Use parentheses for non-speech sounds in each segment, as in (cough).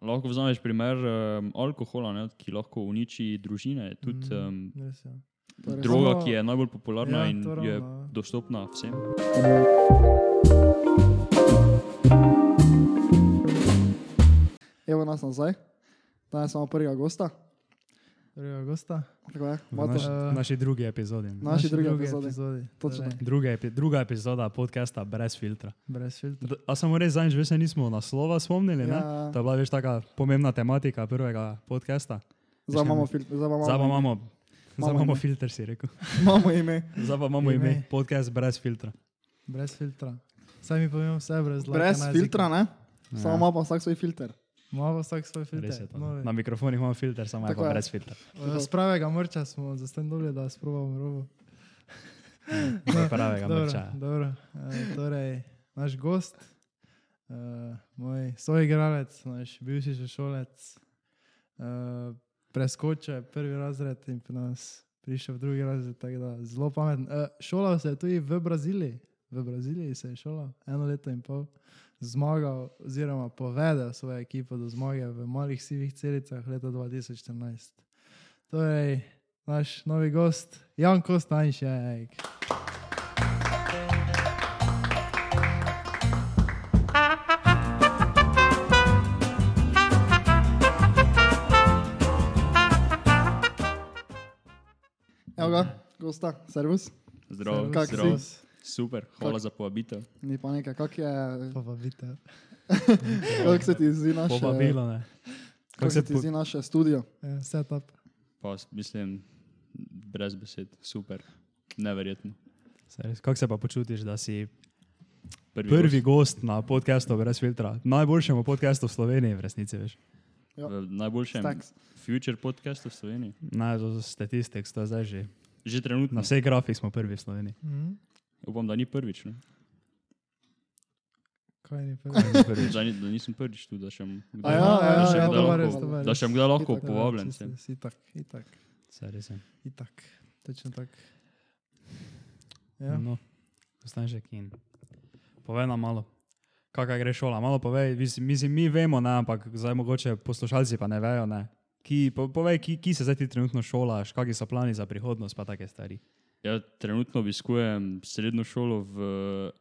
Lahko vzameš primer um, alkohola, ne, ki lahko uniči družine. Tudi um, Res je. Torej, droga, samo- ki je najbolj popularna Ja, in to je ja. dostopna vsem. Evo nas nazaj. Danes imamo prvega gosta. 1. augusta. Tako je, naš, Eh, naši drugi epizodi. Na- Naši drugi epizodi. epizodi. Točno. Druga, epi, druga epizoda podcasta brez filtra. brez filtra. A samo res zadnjič, veš, se nismo naslova spomnili, ne? Ja, To je bila veš taka pomembna tematika prvega podcasta. zdaj imamo filter. Zdaj imamo, zdaj Imamo filter, si rekel. (laughs) imamo ime. Zdaj pa imamo Ime. ime, podcast brez filtra. Brez filtra. Saj mi povem vse brez lajka Brez filtra, ne? Samo Ja. ima pa vsak svoj filter. Ima pa vsak svoj filter. Res je to. novi. Na mikrofonih imamo filter, samo je Tako pa je. brez filtra. Eh, Z pravega mrča smo zastem dobili, da sprobamo robo. (laughs) Do pravega dobro, mrča. dobro. Uh, torej, naš gost, uh, moj soigralec, naš bivši sošolec, uh, preskoče prvi razred in pri nas prišel v drugi razred, tako da zelo pameten. Uh, šolal se je tudi v Braziliji, v Braziliji se je šolal eno leto in pol. Zmagal, oziroma povedal svojo ekipo do zmage v malih sivih celicah leta 2014. Torej, naš novi gost, Jan Kostanjšek. Evo ga, gosta, servus. Zdravo, Kak zdravo. si? Super, hvala Kak- za povabitev. Ni pa nekaj, kak je, vidite. (laughs) kako se ti zdi naše, Povabilo, ne. kako se ti po- zdi naše studio? Eh, Setup. Pa mislim, brez besed, super, neverjetno. Kako se pa počutiš, da si Prvi, prvi gost gost na podkastu brez filtra? Najboljšem podkastu v Sloveniji, v resnici, veš. v najboljšem Stacks. future podcastu v Sloveniji. Naj do statistik, to je zdaj že. Že trenutno. Na vseh grafih smo prvi v Sloveniji. Mhm. Upam, da ni prvič. Ne? Kaj ni prvi? Prvič. Da, ni, da nisem prvič tu, da še bom A ja, ja, ja, kdaj pa lahko- pa da še bom kdaj lahko Itak, ja, povabljen. Čisto, sem. Itak, itak, Se res je. itak. Točno tak. Ja. No, postaneš in. Povej nam malo, kakaj gre šola. Malo povej, mislim, mislim, mi vemo, ne, ampak zdaj mogoče poslušalci pa ne vejo. Ne. Ki, po, povej, ki, ki se zdaj ti trenutno šolaš, kakšni so plani za prihodnost, pa take stvari. Ja, trenutno obiskujem srednjo šolo v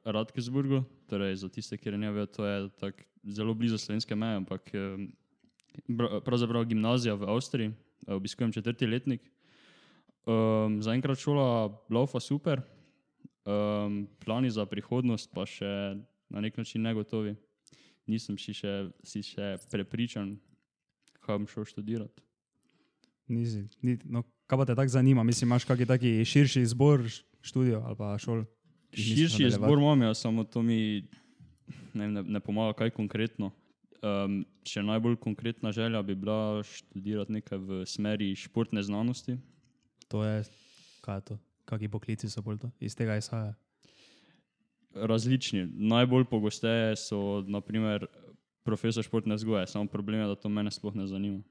Radkersburgu, torej za tiste, ki ne vejo, to je zelo blizu slovenske meje, ampak eh, pravzaprav gimnazija v Avstriji, eh, obiskujem četrti letnik. Um, Zaenkrat šola laufa super, um, plani za prihodnost pa še na nek način negotovi. Nisem si še, si še prepričan, kaj bom šel študirati. Nisi, ni, no, kaj pa te tako zanima? Mislim, imaš kakšen taki širši izbor š- študijev ali pa šol? Širši izbor imam, ja, samo to mi ne, ne, ne pomaga, kaj konkretno. Um, še najbolj konkretna želja bi bila študirati nekaj v smeri športne znanosti. To je, kaj je to? Kakšni poklici so bolj to? Iz tega izhaja. Različni. Najbolj pogosteje so naprimer profesor športne vzgoje, samo problem je, da to mene sploh ne zanima.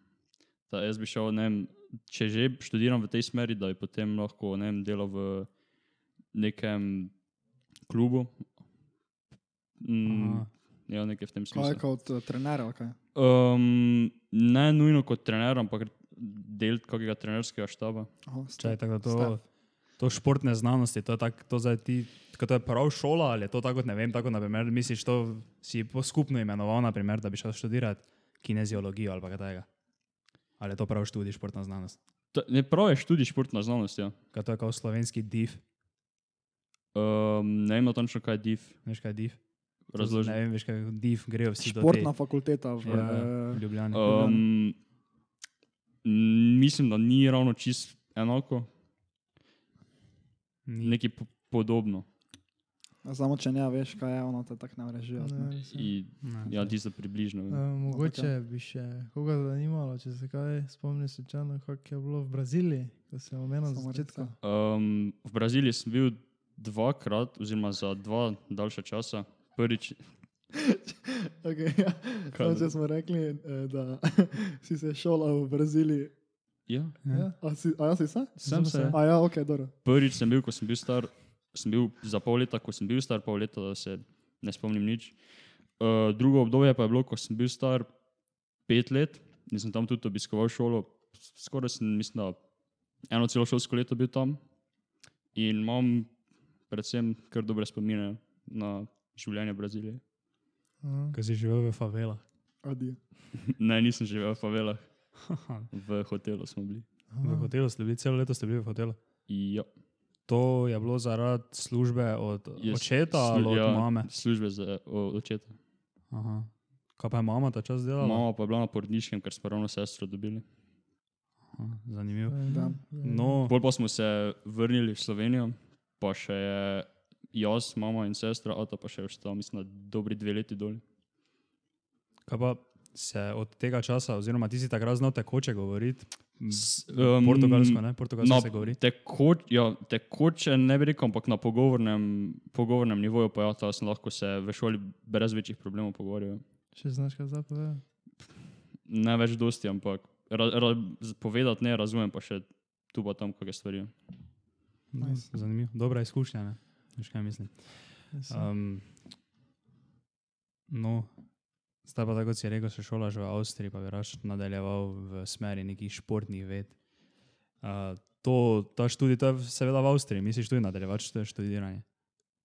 Da jaz bi šel, ne vem, če že študiram v tej smeri, da bi potem lahko ne vem, delal v nekem klubu. Mm, ja, nekaj v tem Kaj smislu. kot uh, trener ali kaj? Um, ne nujno kot trener, ampak del kakega trenerskega štaba. Aha, Če je tako, da to, Stav. to športne znanosti, to je, tak, to zdaj ti, to je prav šola ali je to tako, kot ne vem, tako naprimer, misliš, to si po skupno imenoval, naprimer, da bi šel študirati kineziologijo ali pa kaj takega. Ali je to prav študij športna znanost? To, ne prav je študij športna znanost. Ja. Kaj to je kao slovenski div, Um, ne vem natančno, kaj je div. veš kaj je div? To Razloži. Ne vem, veš kaj je div, grejo vsi do Športna te. fakulteta v, Ja, eh, v Ljubljani. Um, mislim, da ni ravno čist enako, Ni. nekaj po podobno. Samo če ne veš, kaj je ono, te tako ne režijo. Ne, res je. I, Ne, ja, tisto približno. Eh, mogoče bi še koga zanimalo, če se kaj spomni slučajno, kako je bilo v Braziliji, ko sem omenil na začetku. Um, v Braziliji sem bil dvakrat, oziroma za dva daljša časa. Prvič, (laughs) Okay, ja. Kaj Samo, če smo rekli, eh, da (laughs) si se šolal v Braziliji. ja, Ja. A, si, a ja si se? sem se. se. A ja, ok, dobro. Prvič sem bil, ko sem bil star, sem bil za pol leta, ko sem bil star pol leta, da se ne spomnim nič. Uh, drugo obdobje pa je bilo, ko sem bil star pet let in sem tam tudi obiskoval šolo. Skoraj sem, mislim, da eno celo šolsko leto bil tam in imam predvsem kar dobre spomine na življenje v Braziliji. Aha. Ko si živel v favelah. (laughs) Ne, nisem živel v favelah, (laughs) v hotelu smo bili. V hotelu ste bili, celo leto ste bili v hotelu. Ja, To je bilo zaradi službe od Jaz- očeta ali od ja, mame. Službe za o- očeta. Aha. Kaj pa je mama ta čas delala? Mama pa je bila na porodniškem, ker smo ravno sestro dobili. Aha, zanimivo. Da. No, Pol pa smo se vrnili v Slovenijo, pa še je jaz, mama in sestra, Ata pa še je ostala, mislim, dobri dve leti dol. kaj pa se od tega časa, oziroma ti si takrat znal tekoče govoriti, S- um, um, portugalsko, ne? Portugalsko na se govori. Tekoč, ja, tekoče ne bi rekel, ampak na pogovornem, pogovornem nivoju pa ja, ta sem lahko se v šoli brez večjih problemov pogovarjal. Še znaš, kaj zapove? Ne več dosti, ampak ra, ra, z- povedati ne razumem, pa še tu pa tam kakšne stvari. Nice. Zanimivo. Dobra izkušnja, ne? Veš kaj mislim. Um, no, zdaj pa tako kot si rekel, se šolaš v Avstriji, pa bi raš nadaljeval v smeri nekih športnih ved. Uh, to, ta študij, to je seveda v Avstriji, misliš tudi nadaljevati štu- študiranje.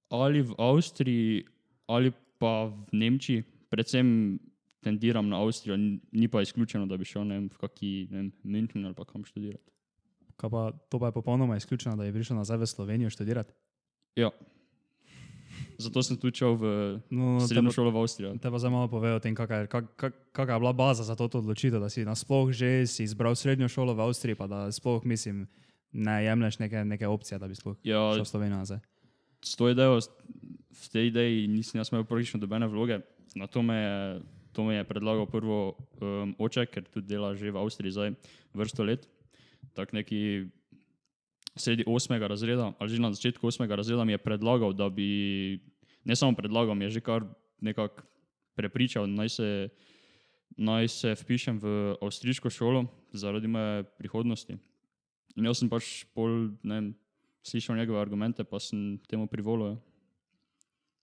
Ali v Avstriji, ali pa v Nemčiji, predvsem tendiram na Avstrijo, ni- pa izključeno, da bi šel ne vem, v kaki München ali pa kam študirati. Kaj pa, to pa je popolnoma izključeno, da bi prišel nazaj v Slovenijo študirati. Ja. Zato sem tudi šel v No, te srednjo pa- šolo v Avstrijo. Te pa zdaj malo pove o tem, kakšna je, kak, kak, kakšna je bila baza za to odločitev, da si nasploh že si izbral srednjo šolo v Avstriji, pa da sploh, mislim, ne jemliš neke, neke opcije, da bi sploh Ja, šel v Slovenijo nazaj. s to idejo, v tej ideji nisem jaz imel praktično dobene vloge. Na to me je, to me je predlagal prvo um, oče, ker tudi dela že v Avstriji zdaj vrsto let. Tak neki sredi osmega razreda, ali že na začetku osmega razreda mi je predlagal, da bi, ne samo predlagal, mi je že kar nekako prepričal, naj se, naj se vpišem v avstrijsko šolo zaradi moje prihodnosti. In jaz sem pač pol, ne vem, slišal njegove argumente, pa sem temu privolil. ja.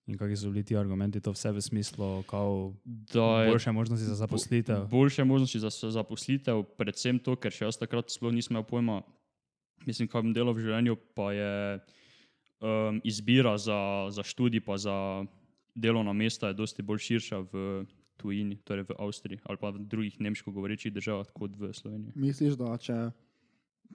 In kakšni so bili ti argumenti, to vse v smislu, kao Da je boljše možnosti za zaposlitev. boljše možnosti za za zaposlitev, predvsem to, ker še jaz takrat sploh nisem imel pojma, mislim, kaj bom delal v življenju, pa je um, izbira za, za študij, pa za delovna mesta je dosti bolj širša v tujini, torej v Avstriji ali pa v drugih nemško govorečih državah kot v Sloveniji. Misliš, da če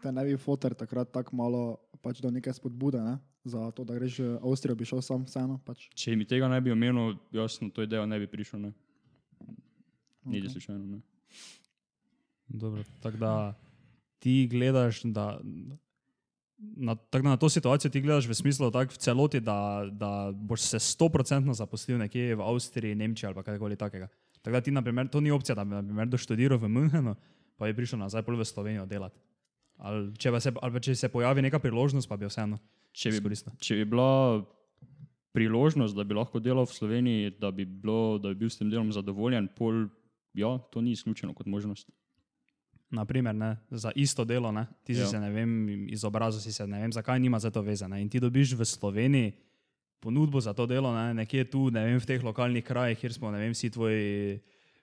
te ne bi fotor takrat tako malo pač do neke spodbude, ne? za to, da greš v Avstrijo, bi šel sam vseeno? Pač. Če mi tega ne bi omenil, jaz na to idejo ne bi prišel. Ne. Niti Okej. slučajno. Ne. Dobro, tako da ti gledaš, da na, tak, na to situacijo ti gledaš v smislu tak v celoti, da, da boš se stoprocentno zaposlil nekje v Avstriji, Nemčiji ali pa kakorkoli takega. Tako da ti, naprimer, to ni opcija, da bi naprimer, doštudiral v Münchenu, pa bi prišel nazaj v Slovenijo delati. Ali če, se, ali če se pojavi neka priložnost, pa bi vseeno Če bi, izkoristil. če bi bila priložnost, da bi lahko delal v Sloveniji, da bi, bilo, da bi bil s tem delom zadovoljen, pol, ja, to ni izključeno kot možnost. Naprimer, ne, za isto delo, ne, ti si Ja. se, ne vem, izobrazil si se, ne vem, zakaj nima za to vezane. In ti dobiš v Sloveniji ponudbo za to delo, ne, nekje tu, ne vem, v teh lokalnih krajih, kjer smo, ne vem, vsi tvoji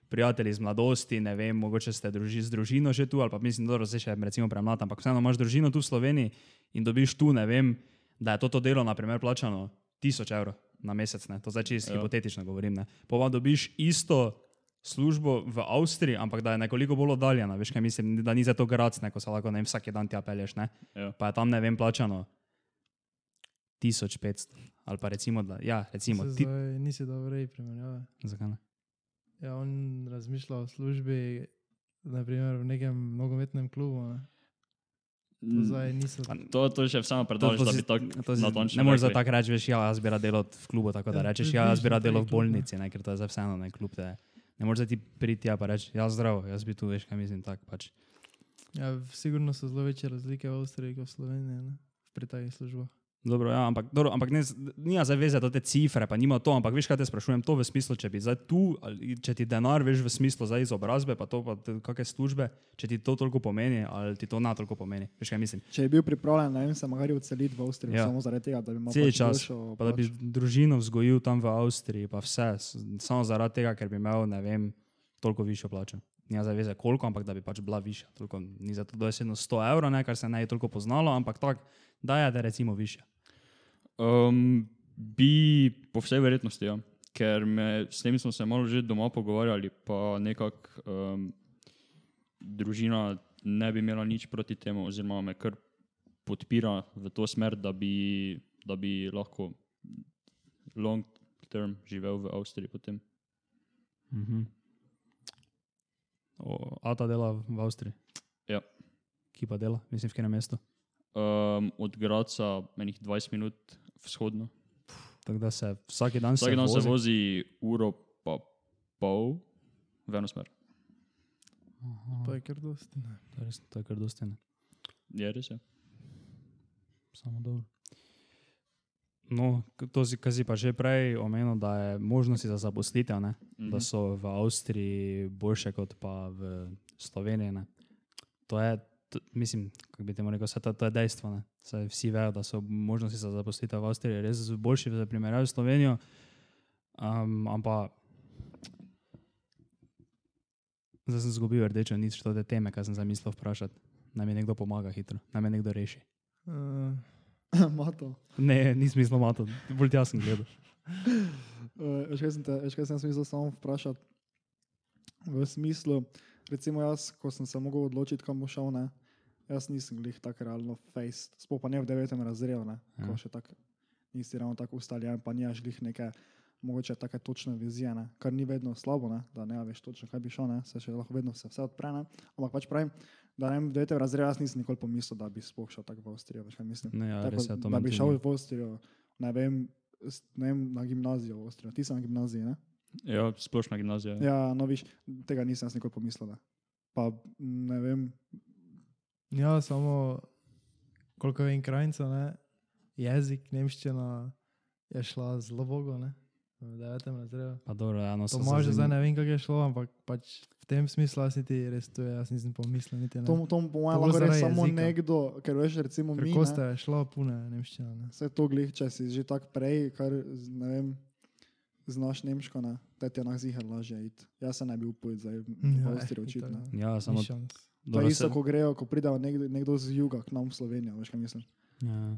prijatelji iz mladosti, ne vem, mogoče ste druži, z družino že tu, ali pa mislim, da zdaj še recimo premlad, ampak vseeno imaš družino tu v Sloveniji in dobiš tu, ne vem, da je to, to delo, naprimer, plačano 1000 evrov na mesec, ne, to zdaj čisto Ja. hipotetično govorim, ne. Pa dobiš isto službo v Avstriji, ampak da je nekoliko bolj oddaljena, veš kaj mislim, da ni za to grad, ko se lahko ne vem, vsak dan tja pelješ, ne. Ja. Pa je tam, ne vem, plačano 1500 ali pa recimo, da, ja, recimo, ti, zdaj nisi dobro rej primerjave. zakaj ne? Ja, on razmišlja o službi, naprimer v nekem nogometnem klubu. Ne, to zdaj niso. To, to še samo predlažeš, da bi tako natančno Ne moreš za tako reči, veš, ja, jaz bi rad delal v klubu, tako da Ja, rečeš, ja, jaz bi rad je delal v ne. bolnici, ne, ker to je zdaj vseeno, ne, klub te. Ne moreš ti priti tja pa reči, ja, zdravo, jaz bi tu, veš, kaj mislim, tako pač. Ja, sigurno so zelo večje razlike v Avstriji kot v Sloveniji ne, pri takih službah. Dobro, ja, ampak, dobro, ampak ne, nima zdaj veze do te cifre, pa nima to, ampak veš, kaj te sprašujem, to v smislu, če bi zdaj tu, ali če ti denar, veš, v smislu zdaj izobrazbe, pa to, pa kakšne službe, če ti to toliko pomeni, ali ti to na toliko pomeni, veš, kaj mislim. Če je bil pripravljen, ne vem, se magari odseliti v Avstrijo, Ja. samo zaradi tega, da bi imel Cel pač čas, boljšo pa da bi družino vzgojil tam v Avstriji, pa vse, samo zaradi tega, ker bi imel, ne vem, toliko višjo plačo. nima zaveze koliko, ampak da bi pač bila višja. Toliko, ni zato dojesedno 100 evrov, ne, kar se ne je toliko poznalo, ampak tako, da je da recimo višja. Um, bi po vsej verjetnosti, ja. ker me, s tem smo se malo že doma pogovarjali, pa nekako um, družina ne bi imela nič proti temu, oziroma me kar podpira v to smer, da bi, da bi lahko long term živel v Avstriji potem. Mhm. O, Ata dela v Avstriji. Ja. Ki pa dela, mislim, v katerem mestu. Um, od Graca menih 20 minut vzhodno. Tako da se vsak dan Vsak se dan se vozi. vozi uro pa pol v eno smer. To je kar dosti. Ne. To je res, to je kar dosti. Ne. Je res je. Samo dobro. No, to si, si pa že prej omenil, da je možnosti za zaposlitev, ne? Mhm. da so v Avstriji boljše kot pa v Sloveniji. Ne? To je, mislim, kako bi temu rekel, vse to, to je dejstvo. Vsi vejo, da so možnosti za zaposlitev v Avstriji res boljše v primerjavi s Slovenijo. Um, ampak zdaj sem zgubil rdečo nič, to te teme, kaj sem zamislil vprašati. Naj mi nekdo pomaga hitro, naj me nekdo reši. Uh, (laughs) Mato. Ne, nisem mislil mato, bolj jasno gledal. Uh, (laughs) veš, kaj sem te, veš, kaj sem mislil samo vprašati? V smislu, recimo jaz, ko sem se mogel odločiti, kam bo šel, ne, jaz nisem glih tako realno face, sploh pa ne v devetem razredu, ne, ja. ko Ja. še tako nisi ravno tako ustaljen, pa nimaš glih neke mogoče take točne vizije, ne, kar ni vedno slabo, ne, da ne veš točno, kaj bi šel, ne, se še lahko vedno se vse odpre, ne, ampak pač pravim, da ne v devetem razredu jaz nisem nikoli pomislil, da bi sploh šel tako v Avstrijo, veš kaj mislim. No, ja, Tako, res je to. da bi šel v Avstrijo, ne vem, ne vem, na gimnazijo v Avstrijo. Ti si na gimnaziji, ne? Ja, splošna gimnazija. Ja, no, viš, tega nisem jaz nikoli pomislil. Ne. Pa ne vem, ja, samo koliko vem krajnica, ne, jezik, nemščina je šla zelo bogo, ne, v devetem razredu. Pa dobro, ja, no, To se zdaj ne vem, kako je šlo, ampak pač v tem smislu jaz niti res to jaz nisem pomislil, niti ne. to, to po mojem lahko reče samo jezika. nekdo, ker veš, recimo mi. Kako ne, ste šlo, pune nemščina, ne. Vse to glih, če si že tako prej, kar z- ne vem, znaš nemško, ne, te ti je na zihar lažje iti. Jaz se ne bi upal zdaj v Ja, Avstrijo ne. ne. Ja, samo Ni šans. To je isto, ko grejo, ko pridejo nekdo, nekdo z juga k nam v Slovenijo, veš kaj mislim. Ja.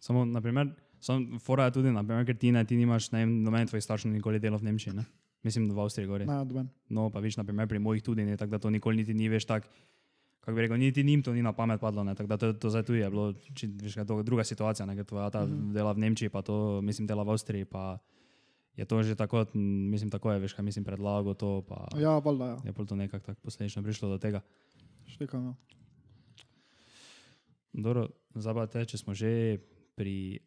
Samo, naprimer, sam, fora je tudi, naprimer, ker ti ne, ti nimaš, ne vem, noben tvojih staršev nikoli delal v Nemčiji, ne? Mislim, da v Avstriji gori. Ne, doben. No, pa viš, naprimer, pri mojih tudi ne, tako da to nikoli niti ni veš tak, kako bi rekel, niti njim to ni na pamet padlo, ne, tako da to, to zdaj tu je bilo, či, veš, kaj, to, druga situacija, ne, ker tvoja ta Mhm. dela v Nemčiji, pa to, mislim, dela v Avstriji, pa je to že tako, mislim, tako je, veš, kaj mislim, predlago to, pa Ja, valjda, ja. je pol to nekako tako posledično prišlo do tega. Štekam, ja. Dobro, zdaj pa te, če smo že pri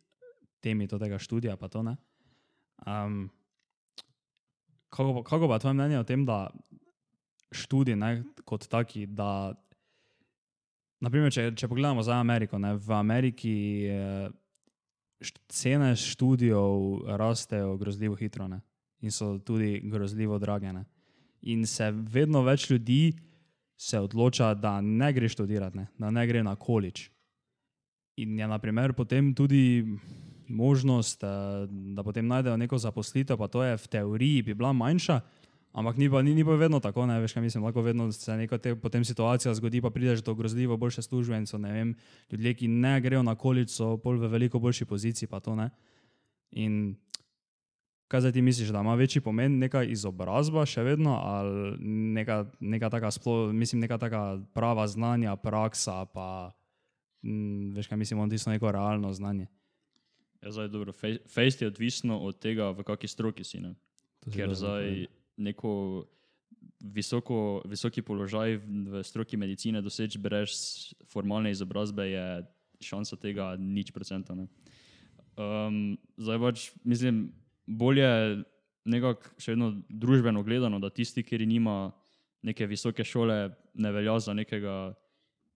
temi tega študija, pa to ne. Um, kako, pa- kako pa tvoje mnenje o tem, da študij ne, kot taki, da naprimer, če, če pogledamo za Ameriko, ne, v Ameriki eh, št, cene študijev rastejo grozljivo hitro ne, in so tudi grozljivo drage. Ne. In se vedno več ljudi se odloča, da ne gre študirati, ne, da ne gre na količ. In je naprimer potem tudi možnost, eh, da potem najdejo neko zaposlitev, pa to je v teoriji bi bila manjša, ampak ni pa, ni, ni pa vedno tako, ne veš, kaj mislim, lahko vedno se neka te, potem situacija zgodi, pa prideš do grozljivo boljše službe in so, vem, ljudje, ki ne grejo na količ, so pol v veliko boljši poziciji, pa to ne. In kaj zdaj ti misliš, da ima večji pomen neka izobrazba še vedno ali neka, neka taka, splo, mislim, neka taka prava znanja, praksa, pa mm, veš kaj mislim, on tisto neko realno znanje. Ja, zdaj, dobro, fej- fejst je odvisno od tega, v kakšni stroki si. Ne? Ker dobro zdaj povedal. Neko visoko, visoki položaj v stroki medicine doseči brez formalne izobrazbe je šansa tega nič procenta. Ne? Um, zdaj pač mislim, bolje nekako še vedno družbeno gledano, da tisti, ki nima neke visoke šole, ne velja za nekega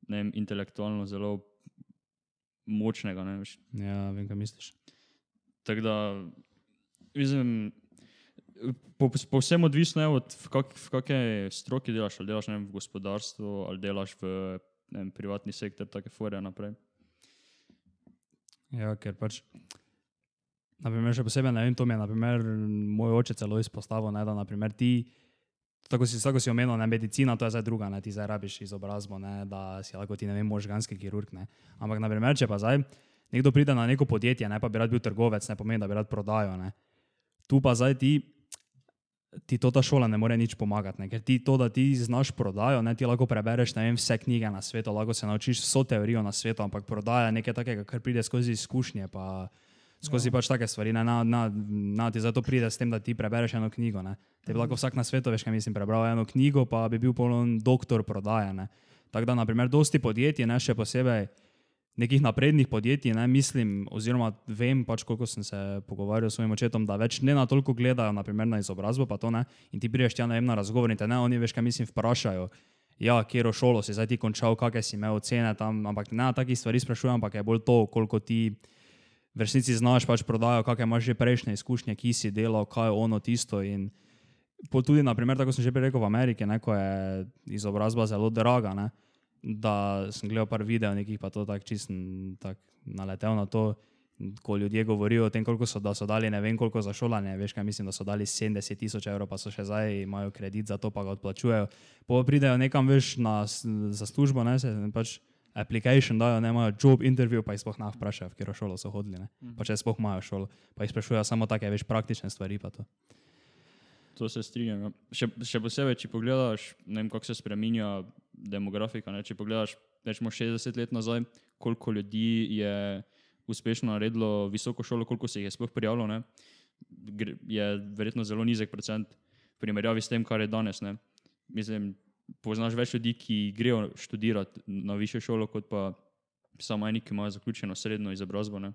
ne vem, intelektualno zelo močnega. Ne. Ja, vem, kaj misliš. Tako da, mislim, po, povsem odvisno je od kak, v kakšni stroki delaš. Ali delaš vem, v gospodarstvu, ali delaš v vem, privatni sektor, take fore naprej. Ja, ker pač. Naprimer, še posebej, ne vem, to mi je naprimer, moj oče celo izpostavil, ne, da naprimer, ti tako si, tako si omenil, ne, medicina, to je zdaj druga, ne, ti zdaj rabiš izobrazbo, ne, da si lahko ti, ne vem, možganski kirurg, ne. Ampak, na primer, če pa zdaj nekdo pride na neko podjetje, ne, pa bi rad bil trgovec, ne pomeni, da bi rad prodajal, ne. Tu pa zdaj ti, ti to ta šola ne more nič pomagati, ne, ker ti to, da ti znaš prodajo, ne, ti lahko prebereš, vem, vse knjige na svetu, lahko se naučiš vso teorijo na svetu, ampak prodaja je nekaj takega, kar pride skozi izkušnje, pa skozi pač take stvari, ne, na, na, na ti zato pride s tem, da ti prebereš eno knjigo, ne. Te bi lahko vsak na svetu, veš, kaj mislim, prebral eno knjigo, pa bi bil poln doktor prodaje, ne. Tako da, na primer, dosti podjetij, ne, še posebej nekih naprednih podjetij, ne, mislim, oziroma vem, pač koliko sem se pogovarjal s svojim očetom, da več ne na toliko gledajo, naprimer na izobrazbo, pa to ne, in ti priješ tja ne vem na razgovor in te ne, oni veš, kaj mislim, vprašajo. Ja, kjero šolo si zdaj ti končal, kakšne si imel ocene tam, ampak ne na takih stvari sprašujem, ampak je bolj to, koliko ti v resnici znaš pač prodajo, kakšne imaš že prejšnje izkušnje, ki si delal, kaj je ono tisto in tudi, naprimer, tako sem že prej rekel v Ameriki, ne, ko je izobrazba zelo draga, ne, da sem gledal par videov nekih, pa to tako čist tak naletel na to, ko ljudje govorijo o tem, koliko so, da so dali ne vem koliko za šolanje, veš kaj mislim, da so dali 70 tisoč evrov, pa so še zdaj imajo kredit za to, pa ga odplačujejo. Po pridejo nekam veš na, za službo, ne, se pač application dajo, ne imajo job interview, pa jih sploh ne vprašajo, v katero šolo so hodili, ne. Pa če sploh imajo šolo, pa jih sprašujejo samo take, veš, praktične stvari pa to. To se strinjam. ja. Še, še posebej, če pogledaš, ne vem, kako se spremenja demografika. Ne? Če pogledaš, rečemo 60 let nazaj, koliko ljudi je uspešno naredilo visoko šolo, koliko se jih je sploh prijavilo, ne? Je verjetno zelo nizek procent v primerjavi s tem, kar je danes. Ne? Mislim, poznaš več ljudi, ki grejo študirati na višjo šolo, kot pa samo eni, ki imajo zaključeno srednjo izobrazbo. ne.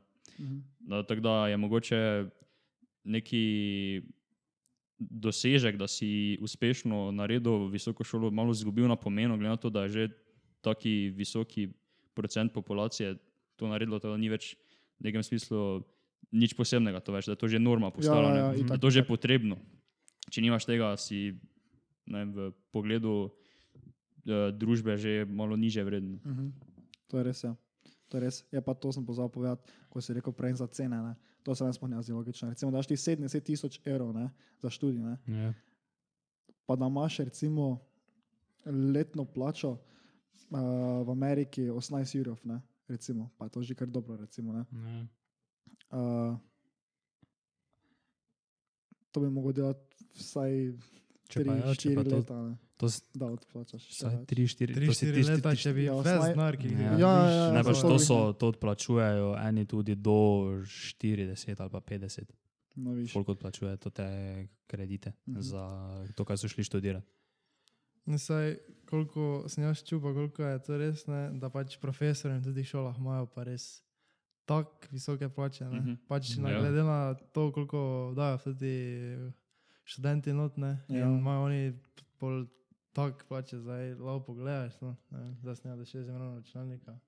Da, tako da je mogoče neki dosežek, da si uspešno naredil visoko šolo, malo izgubil na pomenu, glede na to, da je že taki visoki procent populacije to naredilo, da ni več v nekem smislu nič posebnega, to več, da je to že norma postala, ja, ja, itak, da je to že potrebno. Če nimaš tega, si ne, v pogledu eh, družbe že malo niže vreden. Mhm. To je res, ja. To je res. Je pa to sem pozabil povedati, ko si rekel prej za cene. Ne? To se sploh ne zdi logično. Recimo, daš ti 70 tisoč evrov ne? za študij, ne? Ja. pa da imaš recimo letno plačo uh, v Ameriki 18 jurov, ne? recimo, pa je to že kar dobro. Recimo, ne? Ja. uh, to bi mogel delati vsaj Če pa ja, če 3-4 pa to, leta, ne? to da odplačaš. še vsaj več. 3-4 3-4 leta, če bi ja, ves osnaj- denar, ki Ja. Ja, ja, ja, Ne, za pač to so, to odplačujejo eni tudi do 40 ali pa 50, No, viš. koliko odplačujejo to te kredite Mhm. za to, kar so šli študirati. Ne, saj, koliko sem jaz čutil, koliko je to res, ne, da pač tudi v šolah imajo pa res tako visoke plače. Ne, Mhm. pač ja. glede na to, koliko dajo tudi študenti not, ne, Ja. ja. in imajo oni pol tak plače, zdaj lahko pogledaš, no, ne, vem, zdaj sem da še zemljeno računalnika.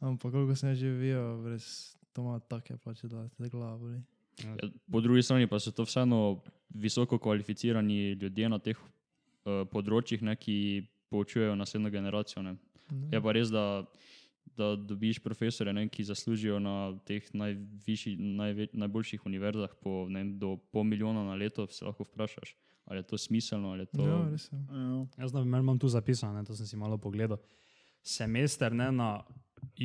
Ampak koliko sem jaz živel, res to ima take plače, da te glava boli. Ja, Po drugi strani pa so to vseeno visoko kvalificirani ljudje na teh uh, področjih, ne, ki poučujejo naslednjo generacijo. Ne. Je pa res, da, da dobiš profesore, ne, ki zaslužijo na teh najvišji, najve, najboljših univerzah po, ne, do pol milijona na leto, se lahko vprašaš, ali je to smiselno. Ali je to... Ja, res je. Ja. Jaz na primer imam tu zapisano, ne, to sem si malo pogledal. Semester ne, na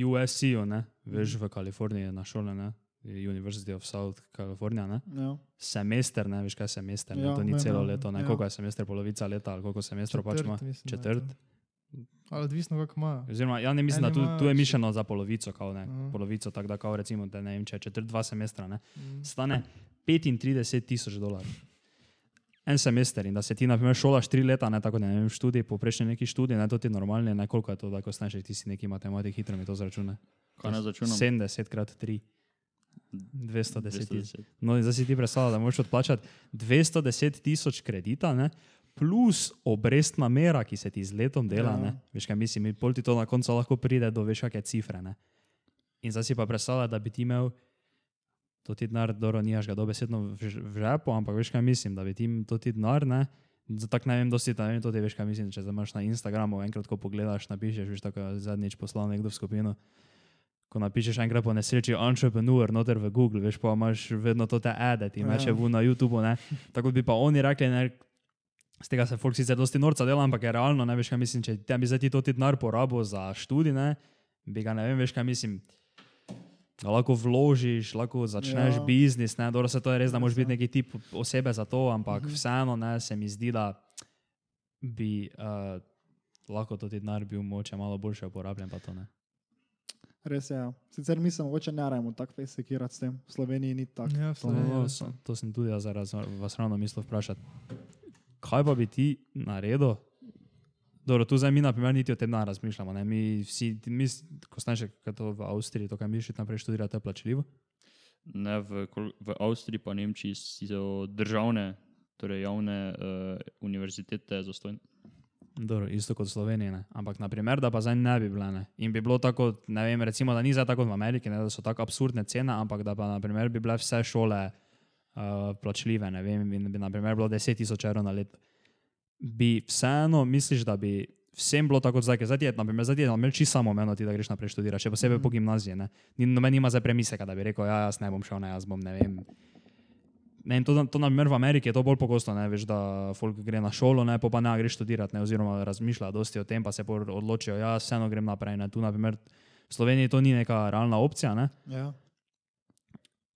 USC-ju, ne, veš v Kaliforniji na šole, ne, University of South California. Ne. Ja. Semester, ne veš kaj je semester, ne, Ja, to ni vem, celo ja, leto, ne, ja. koliko je semester, polovica leta ali koliko semestrov pač ima. Četrt, mislim, da je Četrt. to. Ali odvisno, kako imajo. Oziroma, ja ne mislim, Eni da tu, tu je mišljeno za polovico, kao, ne, Aha. polovico, tako da kao recimo, da ne vem, če je četrt dva semestra, ne, Mm. stane 35 tisoč dolarjev. En semester in da se ti, na primer, šolaš tri leta, ne tako, ne vem, študij, poprečni neki študij, ne to ti je normalno, ne koliko je to, da ko znaš, ti si neki matematik, hitro mi to zračuna. Kaj naj začunam? 70 krat 3. 210 tisoč. 210. No, in zdaj si ti predstavljaš, da moraš odplačati 210 tisoč kredita, ne? Plus obrestna mera, ki se ti z letom dela. Ja. Ja. Veš, kaj mislim, in pol ti to na koncu lahko pride do veš, kakšne cifre. Ne? In zdaj si pa predstavljaj, da bi ti imel to ti denar, dobro, nimaš ga dobesedno v, žepu, ampak veš, kaj mislim, da bi ti to ti denar, ne. Za tak ne vem, dosti, ne vem, to ti veš, kaj mislim, če zdaj imaš na Instagramu, enkrat, ko pogledaš, napišeš, veš, tako zadnjič poslal nekdo v skupino, ko napišeš enkrat po nesreči entrepreneur, noter v Google, veš, pa imaš vedno to te ade, ti Ja. meče v na YouTubu, ne. Tako bi pa oni rekli, ne, z tega se folk sicer dosti norca dela, ampak je realno, ne veš, kaj mislim, če te bi zdaj ti to ti denar porabil za študij, ne, bi ga ne vem, veš, kaj mislim. ga Lahko vložiš, lahko začneš Ja. biznis, ne, dobro se to je res, da moraš biti neki tip osebe za to, ampak -huh. vseeno ne, se mi zdi, da bi uh, lahko to ti denar bil moče malo boljše uporabljen, pa to ne. Res je. Ja. Sicer mi se mogoče ne rajmo tako fejs sekirati s tem. V Sloveniji ni tako. Ja, Sloveniji to, res to, sem tudi jaz zaraz vas ravno mislil vprašati. Kaj pa bi ti naredil? Dobro, tu zdaj mi, na primer, niti o tem ne razmišljamo. Ne? Mi vsi, mi, ko znaš, kaj to v Avstriji, to, kaj mi še naprej študirate, je plačljivo. Ne, v, v Avstriji pa Nemčiji so državne, torej javne uh, univerzitete zastojne. Dobro, isto kot v Sloveniji, ne? ampak naprimer, da pa zdaj ne bi bile. Ne? In bi bilo tako, ne vem, recimo, da ni zdaj tako v Ameriki, ne? da so tako absurdne cene, ampak da pa naprimer, bi bile vse šole uh, plačljive, ne vem, in bi naprimer, bilo 10 tisoč evrov na leto. Bi vseeno, misliš, da bi vsem bilo tako zdaj, zdaj je, naprimer, zdaj ti je naprimer, čisto samoumevno ti, da greš naprej študirati, še posebej mm. po gimnaziji. Ne? Ni, noben nima zdaj premisleka, da bi rekel, ja, jaz ne bom šel, ne, jaz bom, ne vem. Ne, in to, to naprimer v Ameriki je to bolj pogosto, ne, veš, da folk gre na šolo, ne, pa ne gre študirati, ne, oziroma razmišlja dosti o tem, pa se odločijo, ja, vseeno grem naprej. Ne. Tu, naprimer, v Sloveniji to ni neka realna opcija. Ne. Ja.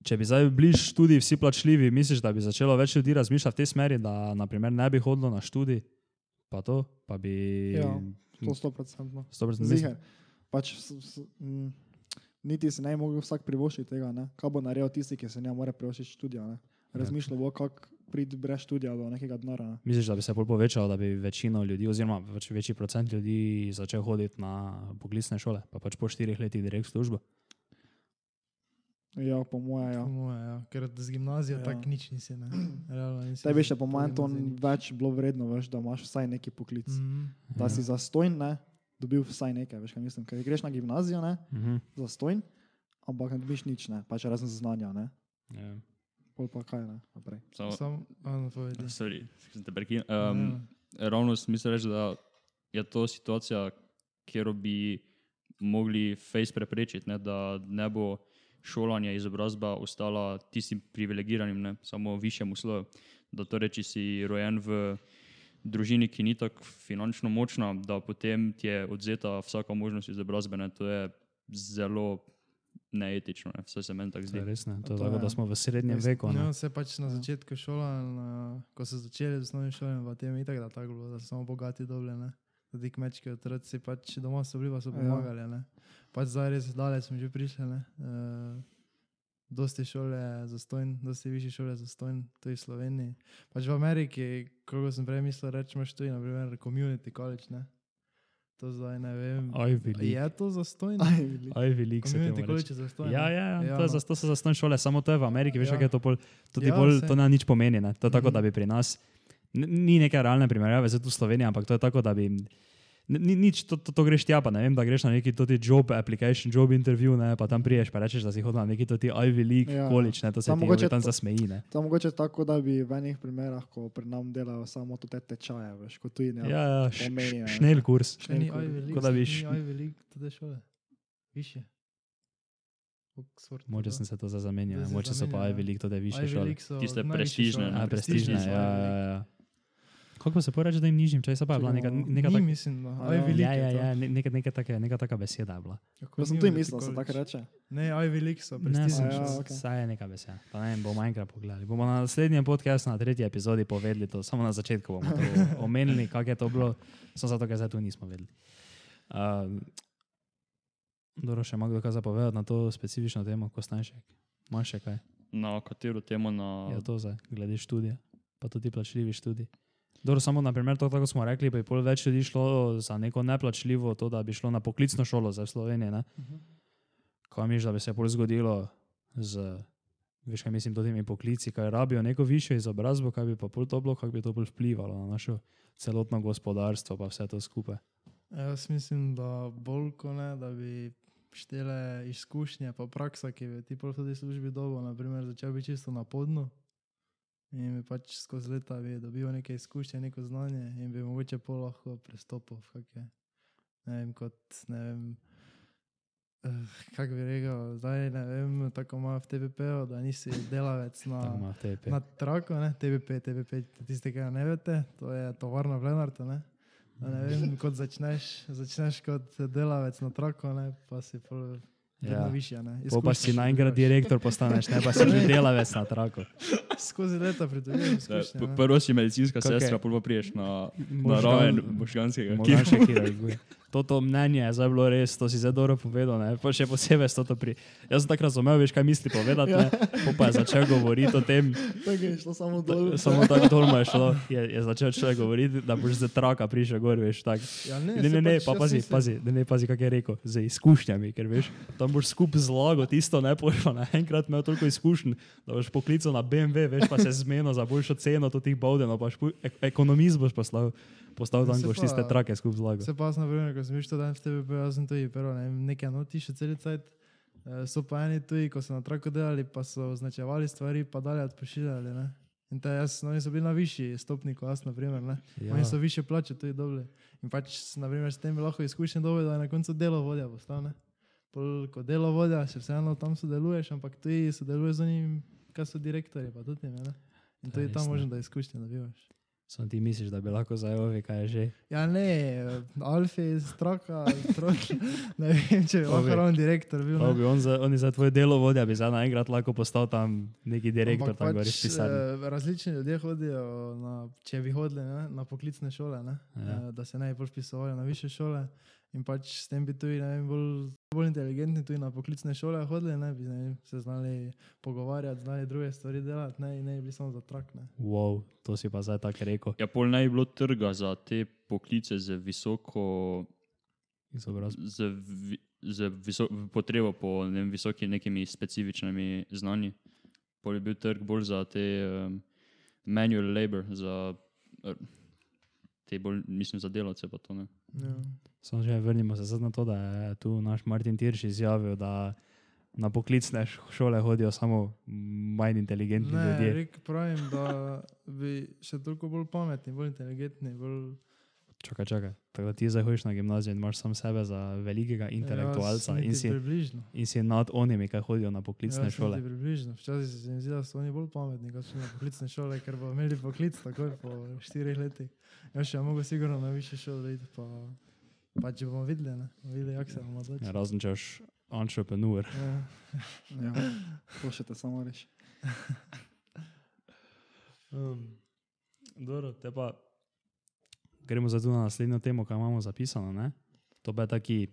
Če bi zdaj bili študiji vsi plačljivi, misliš, da bi začelo več ljudi razmišljati v tej smeri, da naprimer, ne bi hodilo na študij, pa to, pa bi. Ja, To sto procentno. 100% mislim. Ziher. Pač, s, s, m, niti si ne bi mogel vsak privoščiti tega. Ne? Kaj bo naredil tisti, ki se ne more privoščiti študija? Ne? Razmišljal bo, kako priti brez študija do nekega denarja. Ne? Misliš, da bi se bolj povečalo, da bi večino ljudi, oziroma več, večji procent ljudi začel hoditi na poklicne šole, pa pač po štirih letih direkt v službo? Ja, po moje. Ja. Po moje, ja. Ker z gimnazijo Ja. ja. tako nič nisi. Ne. Realno nisi Tebi še po mojem to več bilo vredno, veš, da imaš vsaj neki poklic. Mm. Mhm. Da si zastojn, ne, dobil vsaj nekaj, veš, kaj mislim. Ker greš na gimnazijo, ne, Mhm. zastojn, ampak ne dobiš nič, ne, pač razen znanja, ne. Ja. Pol pa kaj, ne, naprej. Samo, Sam, ano, povedi. sorry, sem te prekinil. Ja. Um, ravno sem mislil reči, da je to situacija, kjer bi mogli face preprečiti, ne, da ne bo šolanje, izobrazba ostala tistim privilegiranim, ne, samo višjemu sloju. Da torej, če si rojen v družini, ki ni tako finančno močna, da potem ti je odzeta vsaka možnost izobrazbe, ne, to je zelo neetično, ne, vse se meni tako To zdi. je res ne. To je To tako, da smo v srednjem res- veku. Ne? No, se pač na začetku šola, na, ko so začeli z osnovnim šolanjem, v tem je tako, da tako bilo, da so samo bogati dobili, ne. Da ti kmečki otroci pač doma so bili, pa so Ja. pomagali, ne. Pač zdaj res daleč smo že prišli, ne. Uh, dosti šole za stojn, dosti višje šole za stojn, to je v Sloveniji. Pač v Ameriki, koliko sem prej mislil, reči, imaš tu, naprimer, community college, ne. To zdaj ne vem. Ivy League. Je to za stojn? Aj, veliko. Ivy League se Community temu college reče. je za stojn. Ja, ja, ja, Ja, to, je no. za, to so zastonj šole, samo to je v Ameriki, veš, Ja. kako je to pol, to ti Ja, bolj, saj. to ne nič pomeni, ne? to je tako, Mhm. da bi pri nas, ni neke realne primerjave, zdaj tu v Sloveniji, ampak to je tako, da bi, ni, nič, to, to, to greš tja, pa ne vem, da greš na neki toti job application, job interview, ne, pa tam priješ, pa rečeš, da si hodil na neki toti Ivy League Ja. college, ne, to se Samo ti mogoče mogoče tam zasmeji, ne. To je mogoče tako, da bi v enih primerah, ko pri nam delajo samo te tečaje, veš, kot tu in Ja, ja, š- šnel kurs. Ni Šnelko, Ivy League, kot da bi ni š- Ivy League, tudi šole. Više. Oxford. Moče sem se to zamenjal, moče so pa Ivy ja. League, to da više Ivy šole. Tiste prestižne, prestižne, ja, ja, League. ja. Kako se poreče, da jim nižjim, če se pa je bila neka, neka, Ni, tak, mislim, da. A Ivy ja. Ja, ja, ja, ne- neka, neka, taka, neka taka beseda je bila. Kako Jaz sem tu Community mislil, da se tako reče. Ne, Ivy League so Ne, prestižne ja, šole. ok. Saj je neka beseda. Pa ne vem, bomo enkrat pogledali. Bomo na naslednjem podkastu, na tretji epizodi povedali to, samo na začetku bomo to (laughs) omenili, kako je to bilo, samo zato, ker zdaj tu nismo vedeli. Um, Dobro, še ima kdo kaj zapovedati na to specifično temo, ko stanjšek? Imaš še kaj? Na katero temo? Na... Je to zdaj, glede študija, pa tudi plačljivi študij. Dobro, samo na primer to, kako smo rekli, bi pol več ljudi šlo za neko neplačljivo, to, da bi šlo na poklicno šolo za Slovenijo. Ne? Kaj misliš, da bi se pol zgodilo z, veš, kaj mislim, temi poklici, kaj rabijo neko višjo izobrazbo, kaj bi pa pol to bilo, kako bi to bolj vplivalo na naše celotno gospodarstvo, pa vse to skupaj. Jaz mislim, da bolj kot ne, da bi štele izkušnje, pa praksa, ki bi ti v tej službi dobo, naprimer, začel bi čisto na podnu in bi pač skozi leta bi dobil neke izkušnje, neko znanje in bi mogoče pol lahko prestopil v kakšne, ne vem, kot, ne vem, kako bi rekel, zdaj ne vem, tako ima v TPP-u, da nisi delavec na, na traku, ne, TPP, TPP, tisti, ki ga ne veste, to je tovarna v Lenartu, ne. Da ne vem, kot začneš, začneš kot delavec na traku, ne, pa si pol vedno Ja. višja, ne. Po pa si naenkrat direktor postaneš, ne pa si že delavec na traku. Skozi leta pridobuješ Da, izkušnje, p- ne. Prvo si medicinska je? sestra, pol pa priješ na, na raven možganskega. Morda Toto mnenje je zdaj bilo res, to si zdaj dobro povedal, ne? Pa še posebej s to pri... Jaz sem tako razumel, veš, kaj misli povedati, ne? Po pa je začel govoriti o tem, Tako je šlo samo dol. samo tako dol je šlo, je, je začel človek govoriti, da boš z traka prišel gor, veš, tak. Ja, ne, Ne, ne, ne, pač pa pazi, mislim- pazi, ne, ne, pazi, kak je rekel, z izkušnjami, ker veš, tam boš skup zlago tisto, ne, boš pa naenkrat imel toliko izkušenj, da boš poklical na BMW, veš, pa se zmenil za boljšo ceno to tih bavdenov, pa špu, ek, ekonomist boš poslal, postal tam, ko boš tiste pa- trake skup zlago. Se pa na primer, ko sem bil študent v TVP, jaz sem tudi prvo, ne nekaj noti še cel cajt. Eh, So pa eni tuji, ko so na traku delali, pa so označevali stvari, pa dalje odpošiljali, ne. In te jaz, no, oni so bili na višji stopni, kot jaz, na primer, ne. Ja. Oni so više plače tudi dobili. In pač, na primer, s tem bi lahko izkušnje dobil, da je na koncu delo vodja postal, ne. Pol, ko delo vodja, še vseeno tam sodeluješ, ampak tudi sodeluješ z onim, kaj so direktorji, pa tudi ne. In To je tudi tam možno, da izkušnje dobivaš. Samo ti misliš, da bi lahko za Jovi, kaj je že. Ja, ne, Alfi, stroka, strok, (laughs) ne vem, če bi lahko Ovi. ravno direktor bil. Pa ne. bi on za, oni za tvoje delo vodja, bi zdaj naenkrat lahko postal tam neki direktor, Ampak tam pač, pisarni. eh, različni ljudje hodijo, na, če bi hodili ne, na poklicne šole, ne, Ja. ja. da se ne bi bolj vpisovali na više šole. In pač s tem bi tudi vem, bolj, bolj inteligentni tudi na poklicne šole hodili, ne bi ne vem, se znali pogovarjati, znali druge stvari delati, ne, ne bi bili samo za trak. Ne. Wow, to si pa zdaj tako rekel. Ja, pol naj bi bilo trga za te poklice z visoko, Izobrazbo. z, vi, z viso, potrebo po ne vem, visoki nekimi specifičnimi znanji. Pol je bil trg bolj za te um, manual labor, za eh, te bolj, mislim, za delavce pa to ne. Ja. Samo že vrnimo se na to, da je tu naš Martin Tirš izjavil, da na poklicne šole hodijo samo manj inteligentni Ne, ljudje. rek pravim, da bi še toliko bolj pametni, bolj inteligentni, bolj Čakaj, čakaj. Tako da ti zdaj hojiš na gimnazijo in imaš sam sebe za velikega intelektualca Jaz in si, Približno. in si nad onimi, ki hodijo na poklicne Jaz šole. Približno. Včasih se mi zdi, da so oni bolj pametni, kot so na poklicne šole, ker bodo imeli poklic takoj po štirih letih. Jaz še mogo sigurno na više šole iti, pa, pa če bomo videli, ne, videli, jak se bomo Ja, odločili. razen če boš entrepreneur. Ja. Ja, to še te samo reši. (laughs) Um, dobro, te pa gremo to na naslednjo temo, kaj imamo zapisano. Ne? To je taki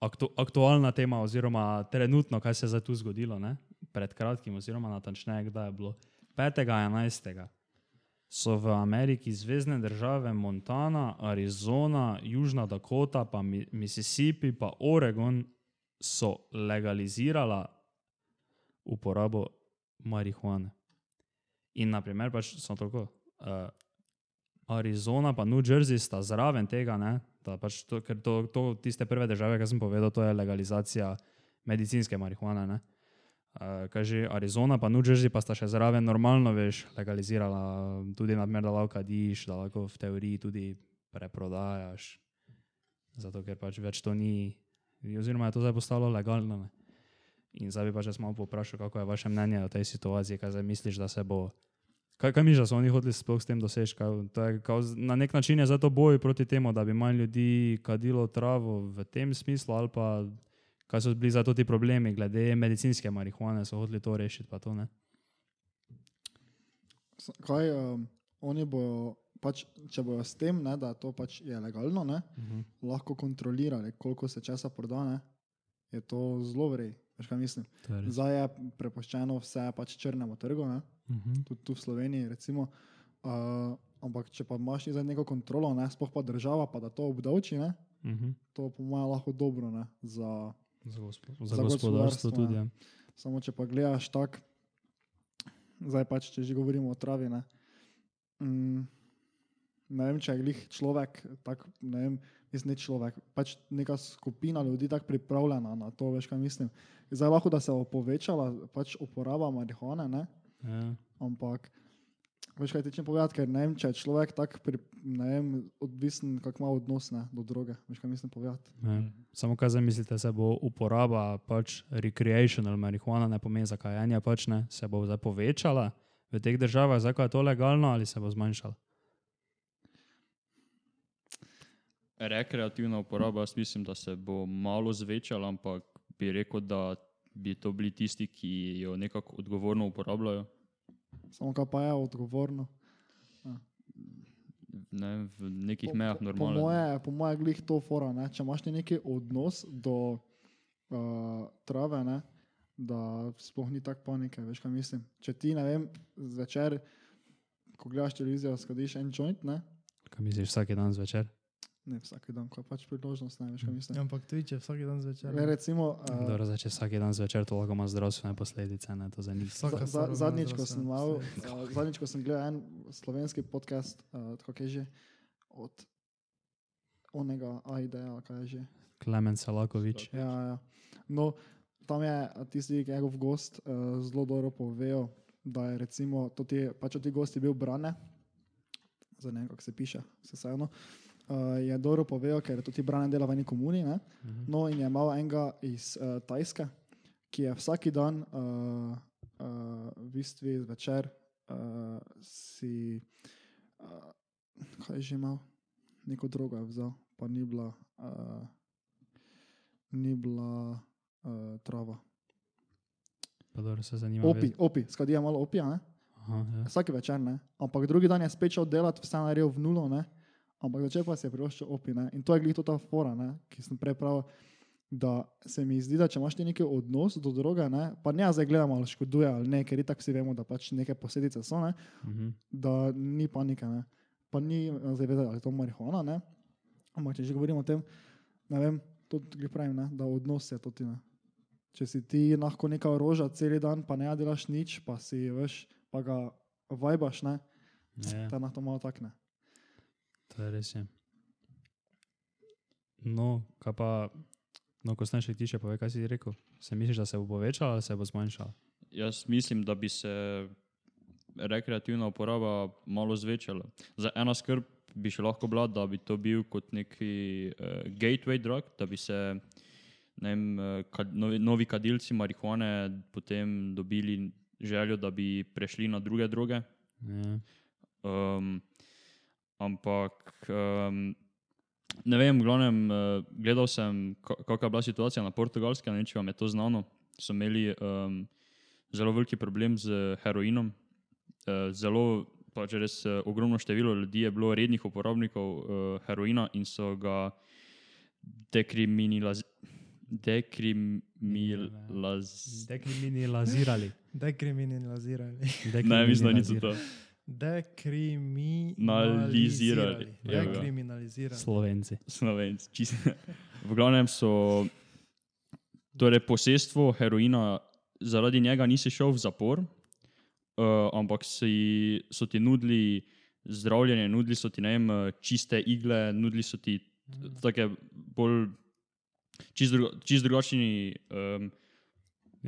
aktu, aktualna tema, oziroma trenutno, kaj se je zdaj tu zgodilo. Ne? Pred kratkim, oziroma natančneje, kdaj je bilo. 5.11. so v Ameriki zvezdne države Montana, Arizona, Južna Dakota, pa Mi- Mississippi, pa Oregon legalizirala uporabo marihuane. In naprimer, pač so tako. Uh, Arizona pa New Jersey sta zraven tega, ne, da pač to, ker to, to tiste prve države, ki sem povedal, to je legalizacija medicinske marihuane. Ne. Uh, kaže Arizona pa New Jersey pa sta še zraven normalno, veš, legalizirala tudi nadmer, da lahko diš, da lahko v teoriji tudi preprodajaš. Zato, ker pač več to ni, oziroma je to zdaj postalo legalno. Ne. In zdaj bi pač jaz malo poprašal, kako je vaše mnenje o tej situaciji, kaj zdaj misliš, da se bo. Kaj, kaj misliš, da so oni hoteli sploh s tem to z- Na nek način je zato boj proti temu, da bi manj ljudi kadilo travo v tem smislu, ali pa kaj so bili zato ti problemi glede medicinske marihuane, so hoteli to rešiti, to ne. Kaj um, oni bojo, pač, če bojo s tem, ne, da to pač je legalno, ne, Uh -huh. lahko kontrolirali, koliko se česa proda, ne, je to zelo vrej. To. Zdaj je prepuščeno vse pač črnemu trgu, ne, -huh. tudi tu v Sloveniji. Recimo, uh, ampak če pa imaš zdaj neko kontrolo, ne, sploh pa država, pa da to obdavči, ne, -huh. to po mojem lahko dobro. Ne, za, Za, gospo, za, Za gospodarstvo gospodarstvo, tudi. ja. Samo če pa gledaš tako, zdaj pač, če že govorimo o travi. Ne, mm, ne vem, če je glih človek, tak, ne vem, mislim, ne človek, pač neka skupina ljudi tako pripravljena na to, veš kaj mislim. Zdaj lahko, da se bo povečala pač uporaba marihuane, ne, Ja. ampak Veš kaj ti če povedati, ker ne vem, če je človek tak pri, ne vem, odvisen, kak ima odnos ne, do droge. Veš kaj mislim povedati? Ne. Samo kaj zdaj mislite, se bo uporaba pač recreational marihuana, ne pomeni za kajanje, pač ne, se bo zdaj povečala v teh državah, ko je to legalno ali se bo zmanjšala? Rekreativna uporaba, jaz mislim, da se bo malo zvečala, ampak bi rekel, da bi to bili tisti, ki jo nekako odgovorno uporabljajo. Samo kaj pa je odgovorno. Ne, v nekih Po- mejah normalno. Po moje, po moje glih to fora, ne? če imaš ti neki odnos do uh, trave, ne? da sploh ni tako panike, veš kaj mislim. Če ti, ne vem, zvečer, ko gledaš televizijo, skadiš en joint, ne, Kaj misliš vsak dan zvečer? Ne vsak dan, ko je pač priložnost, ne veš kaj mislim. Ampak Twitch je vsak dan zvečer. Le recimo, uh, Dobro, zdaj, če vsak dan zvečer to lahko ima zdravstvene posledice, ne, to za njih. Za, ima zadnjič, ko sem mal, uh, zadnjič, ko sem gledal en slovenski podcast, uh, kako je že, od onega Aideja, kaj je že. Klemen Salakovič. Ja, ja. No, tam je a, tisti njegov gost uh, zelo dobro povedal, da je recimo, to ti, pač ti gost je bil Brane, za ne vem, kako se piše, vse vseeno. Uh, je dobro povedal, ker tudi Brane dela v eni komuni. Ne? No, in je imel enega iz uh, Tajske, ki je vsak dan, uh, uh, v bistvu zvečer, uh, si, uh, kaj je že imel, neko drogo je vzel, pa ni bila. Uh, ni bila uh, trava. Dobro, se zanima. Opi, opi, skadija malo opija? Aha, ja. vsak večer, ne? ampak drugi dan je spet šel delati, vse naredil v nulo, ne? Ampak začel pa si je privoščil opi. Ne? In to je glih to ta fora, ne? ki sem prej pravil, da se mi zdi, da če imaš ti neki odnos do droge, ne? pa ne zdaj gledamo, ali škoduje ali ne, ker itak vsi vemo, da pač neke posledice so, ne? Mhm. da ni panike, ne? pa ni zdaj vedeti, ali je to marihuana, ne? ampak če že govorimo o tem, ne vem, to tudi pravim, ne? da odnos je to ti. Ne? Če si ti lahko neka roža cel dan, pa ne delaš nič, pa si veš, pa ga vajbaš, ne, Ja, da na to malo takne. To je res. Je. No, kaj pa, no, ko ti še pove, kaj si rekel? Se misliš, da se bo povečala ali se bo zmanjšala? Jaz mislim, da bi se rekreativna uporaba malo zvečala. Za ena skrb bi še lahko bila, da bi to bil kot neki uh, gateway drug, da bi se vem, eh, kad, novi, novi kadilci marihuane potem dobili željo, da bi prešli na druge droge. Ja. Um, ampak um, ne vem, glavnem, uh, gledal sem, ka- kakšna je bila situacija na portugalskem, ne vem, če vam je to znano. So imeli um, zelo veliki problem z heroinom. Uh, zelo, pač res uh, ogromno število ljudi je bilo rednih uporabnikov uh, heroina in so ga dekriminaliz dekriminaliz Dekriminalizirali. Dekriminalizirali. ne, mislim, da ni to. Dekriminalizirali. Ga. Dekriminalizirali. Slovenci. Slovenci. čisto. V glavnem so, torej posestvo heroina, zaradi njega nisi šel v zapor, uh, ampak si, so ti nudili zdravljenje, nudili so ti ne vem, eh, čiste igle, nudili so ti t- take bolj čist, druga, čist drugačni. Um,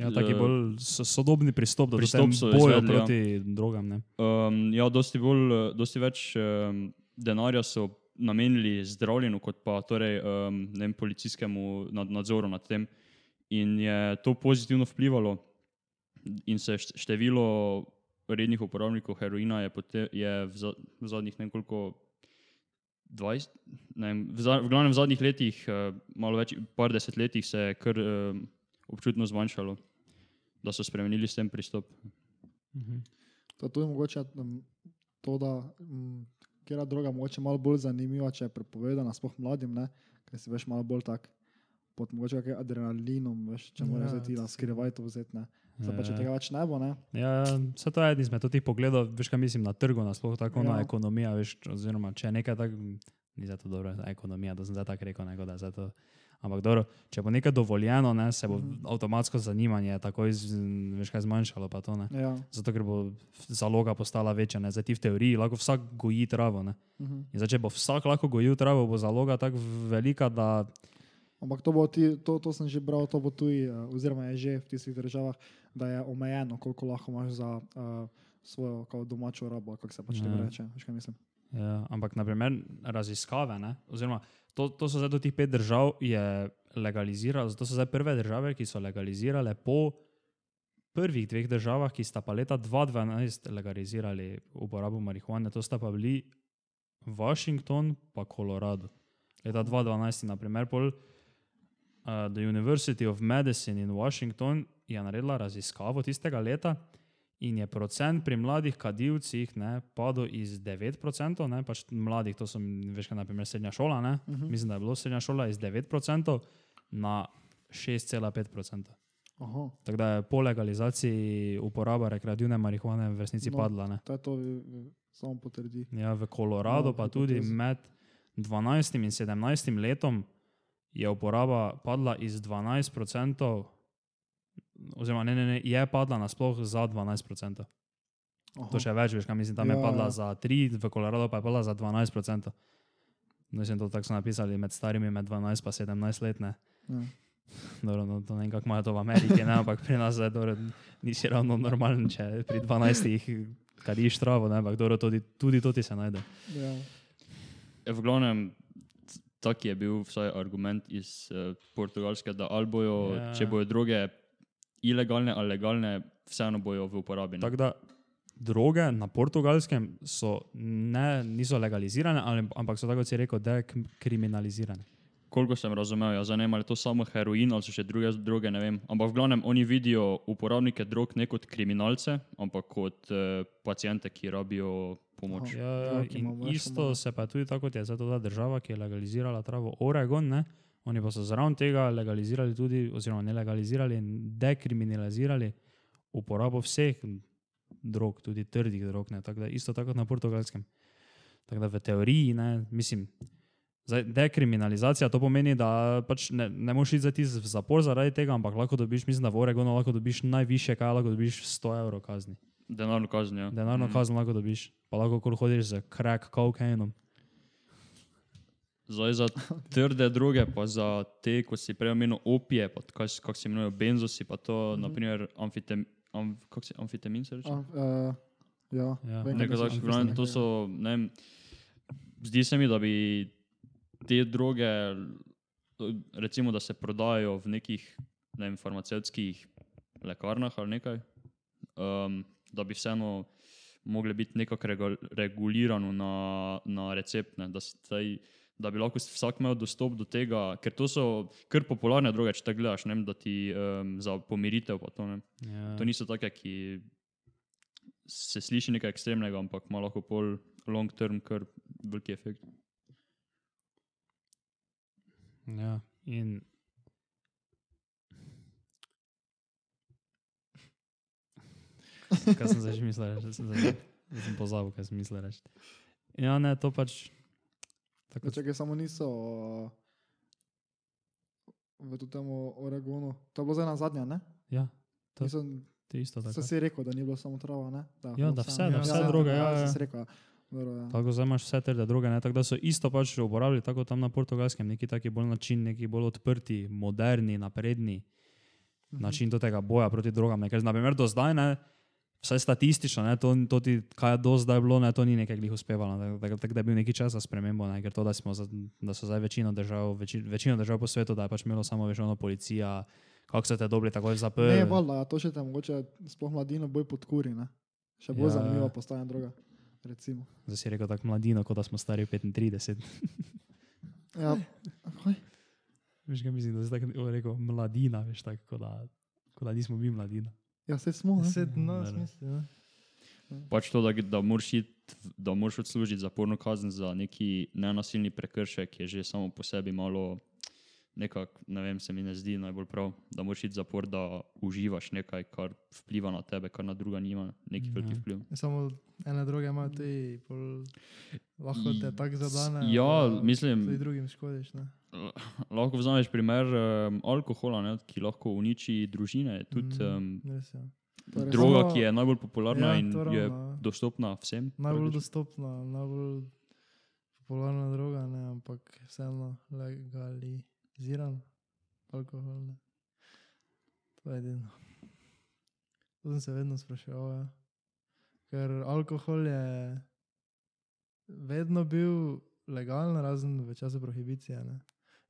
Ja, taki bolj so- sodobni pristop do pristop so boja izvedli, ja. proti drogam. Ne? Um, ja, dosti, bolj, dosti več um, denarja so namenili zdravljenju, kot pa torej, um, vem, policijskemu nad, nadzoru nad tem. In je to pozitivno vplivalo, in se št- število rednih uporabnikov heroina je, pote, je v, za, v zadnjih nekoliko. 20, ne vem, v, za, v glavnem v zadnjih letih, eh, malo več, par desetletjih se je kar eh, občutno zmanjšalo, da so spremenili s tem pristop. To je tudi mogoče to, da um, kera droga mogoče malo bolj zanimiva, če je prepovedana, sploh mladim, ne? ker si veš malo bolj tak. Pod mogoče kakšnim adrenalinom, veš, če Ja, moraš zdaj ti to na si- skrivaj to vzeti. ne. Zdaj pa če Ja. tega več ne bo, ne? Ja, vse to je eden izmed teh pogledov, veš kaj mislim na trgu, nasploh tako ja. na Ja. ekonomija, veš, oziroma če je nekaj tak, ni za to dobro, ekonomija, da sem zdaj tako rekel, nego, da je za to. Ampak dobro, če bo nekaj dovoljeno, ne, se bo mm -hmm. avtomatsko zanimanje takoj z, veš kaj zmanjšalo, to ne. Ja. Zato, ker bo zaloga postala večja, ne, zdaj ti v teoriji lahko vsak goji travo, ne. Mhm. In zdaj, če bo vsak lahko gojil travo, bo zaloga tako velika, da Ampak to, ti, to, to sem že bral, to bo tudi, uh, oziroma je že v tistih državah, da je omejeno, koliko lahko imaš za uh, svojo domačo rabo, kako se pač Ja. temu reče. Ja, ampak, naprimer, raziskave, ne, oziroma to, to so zdaj do teh pet držav je legaliziralo, zato so zdaj prve države, ki so legalizirale po prvih dveh državah, ki sta pa leta 2012 legalizirali uporabo marihuane, to sta pa bili Washington pa Colorado. Leta 2012, naprimer, pol uh, The University of Medicine in Washington je naredila raziskavo tistega leta in je procent pri mladih kadilcih ne, padel iz 9%, ne, pač mladih, to so, veš, kaj naprimer srednja šola, ne, uh Mhm. -huh. mislim, da je bilo srednja šola iz 9% na 6,5%. Aha, Tako da je po legalizaciji uporaba rekreativne marihuane v resnici No. padla. Ne. to to, samo potrdi. Ja, v Koloradu No, pa tudi hipoteza. med 12 in 17 letom je uporaba padla iz 12%, oziroma ne, ne, ne, je padla nasploh za 12%. Aha. To še več, veš, kaj mislim, tam ja, Ja, je padla ja. ja. za 3, v Koloradu pa je padla za 12%. Mislim, to tako so napisali med starimi, med 12 in 17 let. Ne. Ja. Dobro, no, to ne vem, kako imajo to v Ameriki, ne, ampak pri nas je dobro, nisi ravno normalen, če pri 12 kadiš travo, ne, ampak dobro, tudi, tudi to ti se najde. Ja. V glavnem, tak je bil vsaj argument iz uh, Portugalske, da ali bojo, Ja. ja. če bojo droge ilegalne ali legalne, vseeno bojo v uporabi. Tako da droge na portugalskem so ne, niso legalizirane, ali, ampak so, tako kot si rekel, dekriminalizirane. Koliko sem razumel, ja, zanima je to samo heroin ali so še druge droge, ne vem. Ampak v glavnem oni vidijo uporabnike drog ne kot kriminalce, ampak kot uh, pacijente, ki rabijo pomoč. Aha. Ja, ja, Ja, isto se pa tudi tako, kot je zdaj ta država, ki je legalizirala travo Oregon, ne? Oni pa so zraven tega legalizirali tudi, oziroma ne legalizirali in dekriminalizirali uporabo vseh drog, tudi trdih drog, ne? tako da isto tako na portugalskem. Tako da v teoriji, ne, mislim, zdaj, dekriminalizacija to pomeni, da pač ne, ne moreš iti v zapor zaradi tega, ampak lahko dobiš, mislim, da v Oregonu lahko dobiš najviše, kaj lahko dobiš 100 evrov kazni. Denarno kazen. Ja. Denarno Mm. kazen lahko dobiš, pa lahko kar hodiš z crack kokainom. Zdaj za trde droge, pa za te, ko si prej omenil opije, pa kaj, kako se imenujejo benzosi, pa to, mm -hmm. naprimer, amfitem, am, kako se amfetamin se reče? A, uh, ja. Ja. Nekaj glavnem, to so, ne vem, zdi se mi, da bi te droge, recimo, da se prodajajo v nekih, ne vem, farmacevtskih lekarnah ali nekaj, um, da bi vseeno mogli biti nekako regu- regulirano na, na recept, ne, da, se taj, da bi lahko vsak imel dostop do tega, ker to so kar popularne droge, če te gledaš, ne da ti um, za pomiritev to ne. Ja. To niso take, ki se sliši nekaj ekstremnega, ampak ima lahko pol long term kar veliki efekt. Ja, in. Kaj sem zdaj že mislil? Zdaj sem, sem pozabil, kaj sem mislil reči. Ja, ne, to pač. Tako, Ja, Čakaj, samo niso v tem Oregonu. To je bilo zdaj na zadnje, ne? ja, To- Nisem, ti isto tako. si rekel, da ni bilo samo trava, ne? Da, Ja, da vse, vse, da vse droge, ja, ja. ja. si rekel, ja. Dobro, ja. Tako zdaj imaš vse trde droge, ne? tako da so isto pač uporabljali, tako tam na portugalskem, neki taki bolj način, neki bolj odprti, moderni, napredni Mhm. način do tega boja proti drogam. Ne? Ker, naprimer, do zdaj, ne, vsaj statistično, ne, to, to ti, kaj je do zdaj bilo, ne, to ni nekaj glih uspevalo. ne, Tako tak, da je bil neki čas za spremembo, ne, ker to, da, smo, za- da so zdaj večino držav, veči, večino držav po svetu, da je pač imelo samo veš, ono policija, kako so te dobili takoj Ne, zaprli. valjda, ja, to še te mogoče sploh mladino bolj podkuri, ne? Še bolj Ja. zanimiva postaja droga, recimo. Zdaj si rekel tako mladino, kot da smo stari 35. Ja, kaj? Veš, kaj mislim, da si tako rekel mladina, veš, tako kot da, kot da nismo mi mladina. Ja, se smo, no, Da, da. smisli, ne. Pač to, da, da moraš iti, da moraš odslužiti zaporno kazen za neki nenasilni prekršek, je že samo po sebi malo, nekako, ne vem, se mi ne zdi najbolj prav, da moraš iti zapor, da uživaš nekaj, kar vpliva na tebe, kar na druga nima neki Ja. veliki vpliv. Samo ene druge imajo tudi, pol, lahko te tako zadane. Ja, da mislim- Tudi drugim škodiš, ne. Lahko vzameš primer um, alkohola, ne, ki lahko uniči družine. Tudi Mm, um, res je. To je res. droga, Samo- ki je najbolj popularna Ja, in to je ravno, ja. dostopna vsem. Najbolj praktično. dostopna, najbolj popularna droga, ne, ampak vseeno legaliziran alkohol. Ne. To je edino. To sem se vedno spraševal, ja. ker alkohol je vedno bil legalen, razen v času prohibicije. Ne?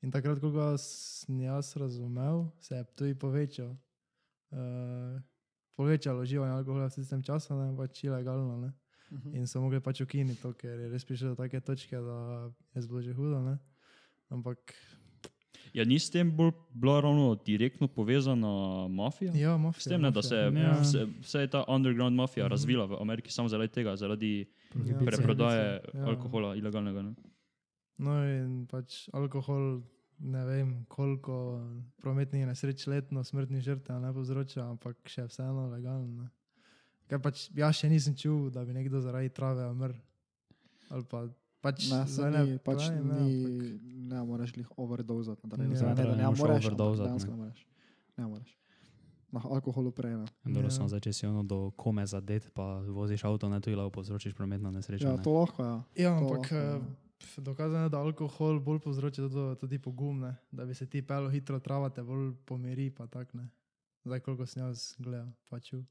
In takrat, ko ga sem jaz razumel, se je tudi povečal. Uh, povečalo uživanje alkohola v tistem času, ne pač ilegalno. Ne? Mhm. In so mogli pač ukiniti to, ker je res prišlo do take točke, da je bilo že hudo. Ne? Ampak Ja, ni s tem bolj bila ravno direktno povezana mafija? ja, mafija. S tem, ne, da se je mafija. Ja. vse, vse je ta underground mafija Mhm. razvila v Ameriki samo zaradi tega, zaradi Prohibicije. preprodaje Ja. alkohola ilegalnega. Ne? No, in pač alkohol, ne vem, koliko prometnih nesreč letno, smrtnih žrtev ne povzroča, ampak še vseeno legalno. ne. Ker pač jaz še nisem čul, da bi nekdo zaradi trave umrl. Ali pa pač Ne, se zdaj ni, pač pravim, ja, ni, ampak- ne moreš jih overdozati. Ja. Ne, ne, ne, ne ne moreš dejansko ne. ne moreš. Ne moreš. Na alkoholu prej. Ne. Dobro, Ja. samo zdaj, če si ono do kome zadet, pa voziš avto, ne tu je lahko povzročiš prometno nesrečo. Ja, ne. to lahko je. Ja, To ampak lahko, ja. eh, dokazano je, da alkohol bolj povzroča tudi, tudi pogum, ne? da bi se ti pelo hitro, trava te bolj pomiri, pa tak ne. Zdaj, koliko sem jaz gledal, pač čul.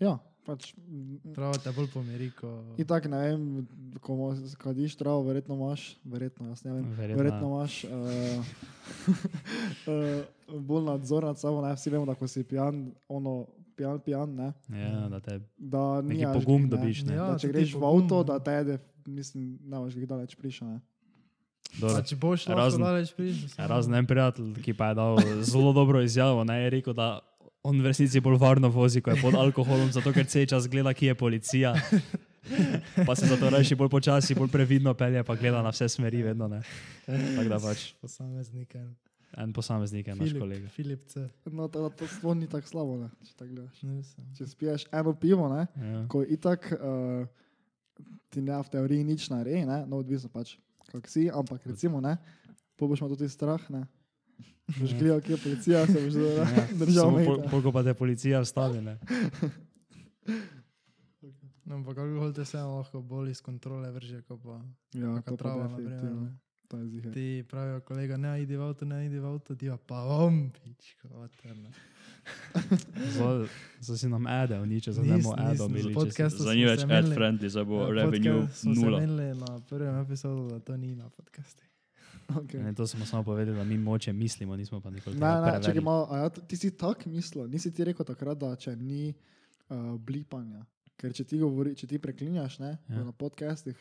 Ja, pač. mm, Trava te bolj pomiri, ko... In tako ne vem, ko kadiš travo, verjetno imaš, verjetno, jaz ne vem, Verjetno, verjetno ja. imaš uh, uh, (laughs) bolj nadzor nad sabo, ne, vsi vemo, da ko si pijan, ono, pijan, pijan, ne, Ja, da te da neki nimaš pogum ne. dobiš. Ne. Ja, Da, če greš v pogum, avto, ne. da te jede, mislim, ne boš jih daleč prišel. Ne. Dobro. Pač boš Razen- daleč prišel. Razen en prijatelj, ki pa je dal zelo dobro izjavo, ne, je rekel, da on v resnici bolj varno vozi, ko je pod alkoholom, zato ker cel čas gleda, kje je policija. Pa se zato reči bolj počasi, bolj previdno pelje, pa gleda na vse smeri, vedno ne. Tako da pač Posameznike. en posameznik je naš Filip, kolega. Filip C. No, to, to sploh ni tako slabo, ne, če tako gledaš. Ne. Če spiješ eno pivo, ne, Ja. ko itak uh, ti ne v teoriji nič naredi, ne, no odvisno pač, kak si, ampak recimo, ne, po boš imel tudi strah, ne. Ja. gledal, kje je policija, se boš Ja, (laughs) držal Samo pol, meja. pol, ko pa te policija vstavi. Ne. No, ampak alkohol te vseeno lahko bolj iz kontrole vrže, kot pa Ja, neka to pa trava. naprimer, definitivno. ne. To je zihe. Ti pravijo, kolega, ne idi v avto, ne idi v avto, ti pa bom, pičko, vaterno. (laughs) Zdaj zdaj si nam edel, niče, zdaj ne bomo edel Za ni več ad friendly, zdaj bo Ja, revenue podcast smo se nula. menili na prvem epizodu, da to ni na podcastu. Okay. Ne, to smo samo povedali, da mi moče mislimo, nismo pa nikoli Ne, ne, malo, a ja, ti si tak mislil, nisi ti rekel takrat, da če ni uh, blipanja. Ker če ti, govori, če ti preklinjaš ne, Ja. na podcastih,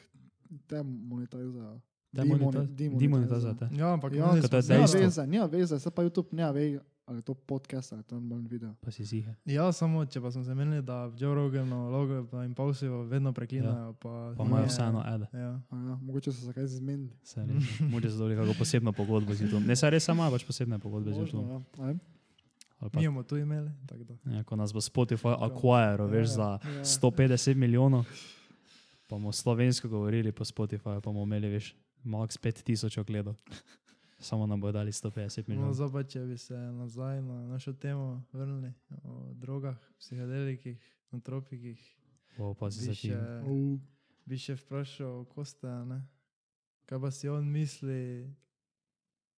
te monetizajo. Demonetizate. Ja, ampak Ja, menili Kot smo je se- Nima dejstvo. veze, nima veze, se pa YouTube ne ve, ali je to podcast ali je to normalen video. Pa si zihe. Ja, samo če pa smo se menili, da Joe Rogan, Logo pa Impulsive vedno preklinajo. Pa, Pa imajo vseeno ede. Ja. A Ja, mogoče so se kaj zmenili. Moče (laughs) so dobili kako posebno pogodbo z YouTube. Ne, se res ima pač posebne pogodbe z Možno, YouTube. ja. Pa, Mi bomo tu imeli, ja, ko nas bo Spotify acquire, veš, za Ja. 150 milijonov, pa bomo slovensko govorili po Spotifyju, pa bomo imeli, veš, max 5000 ogledov. Samo nam bo dali 150 No, milijonov. zdaj pa, če bi se nazaj na našo temo vrnili o drogah, psihedelikih, antropikih, Bo pa si bi za še, tim. U, bi še vprašal Kosta, ne? kaj pa si on misli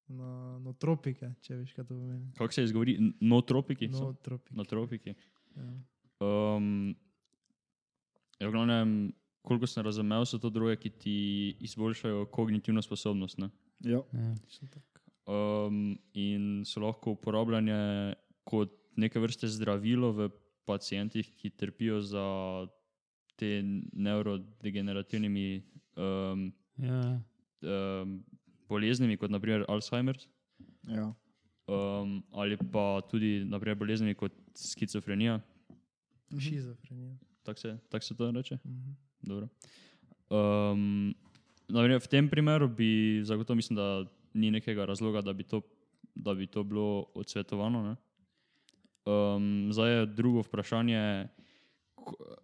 na no, tropike, če veš, kaj to pomeni. Kako se izgovori? No tropiki? No, so? tropike. No tropiki. Ja. Um, ja, v glavnem, koliko sem razumel, so to droge, ki ti izboljšajo kognitivno sposobnost. Ne? Ja. Ja. Um, in so lahko uporabljene kot neke vrste zdravilo v pacijentih, ki trpijo za te neurodegenerativnimi um, Ja. um, boleznimi, kot naprimer Alzheimer's, Ja. um, ali pa tudi naprimer, boleznimi kot skizofrenija. Šizofrenija. Tako se, tak se to reče? Mhm. Dobro. Um, v tem primeru bi zagotovo mislim, da ni nekega razloga, da bi to, da bi to bilo odsvetovano. Ne? Um, zdaj je drugo vprašanje, ko-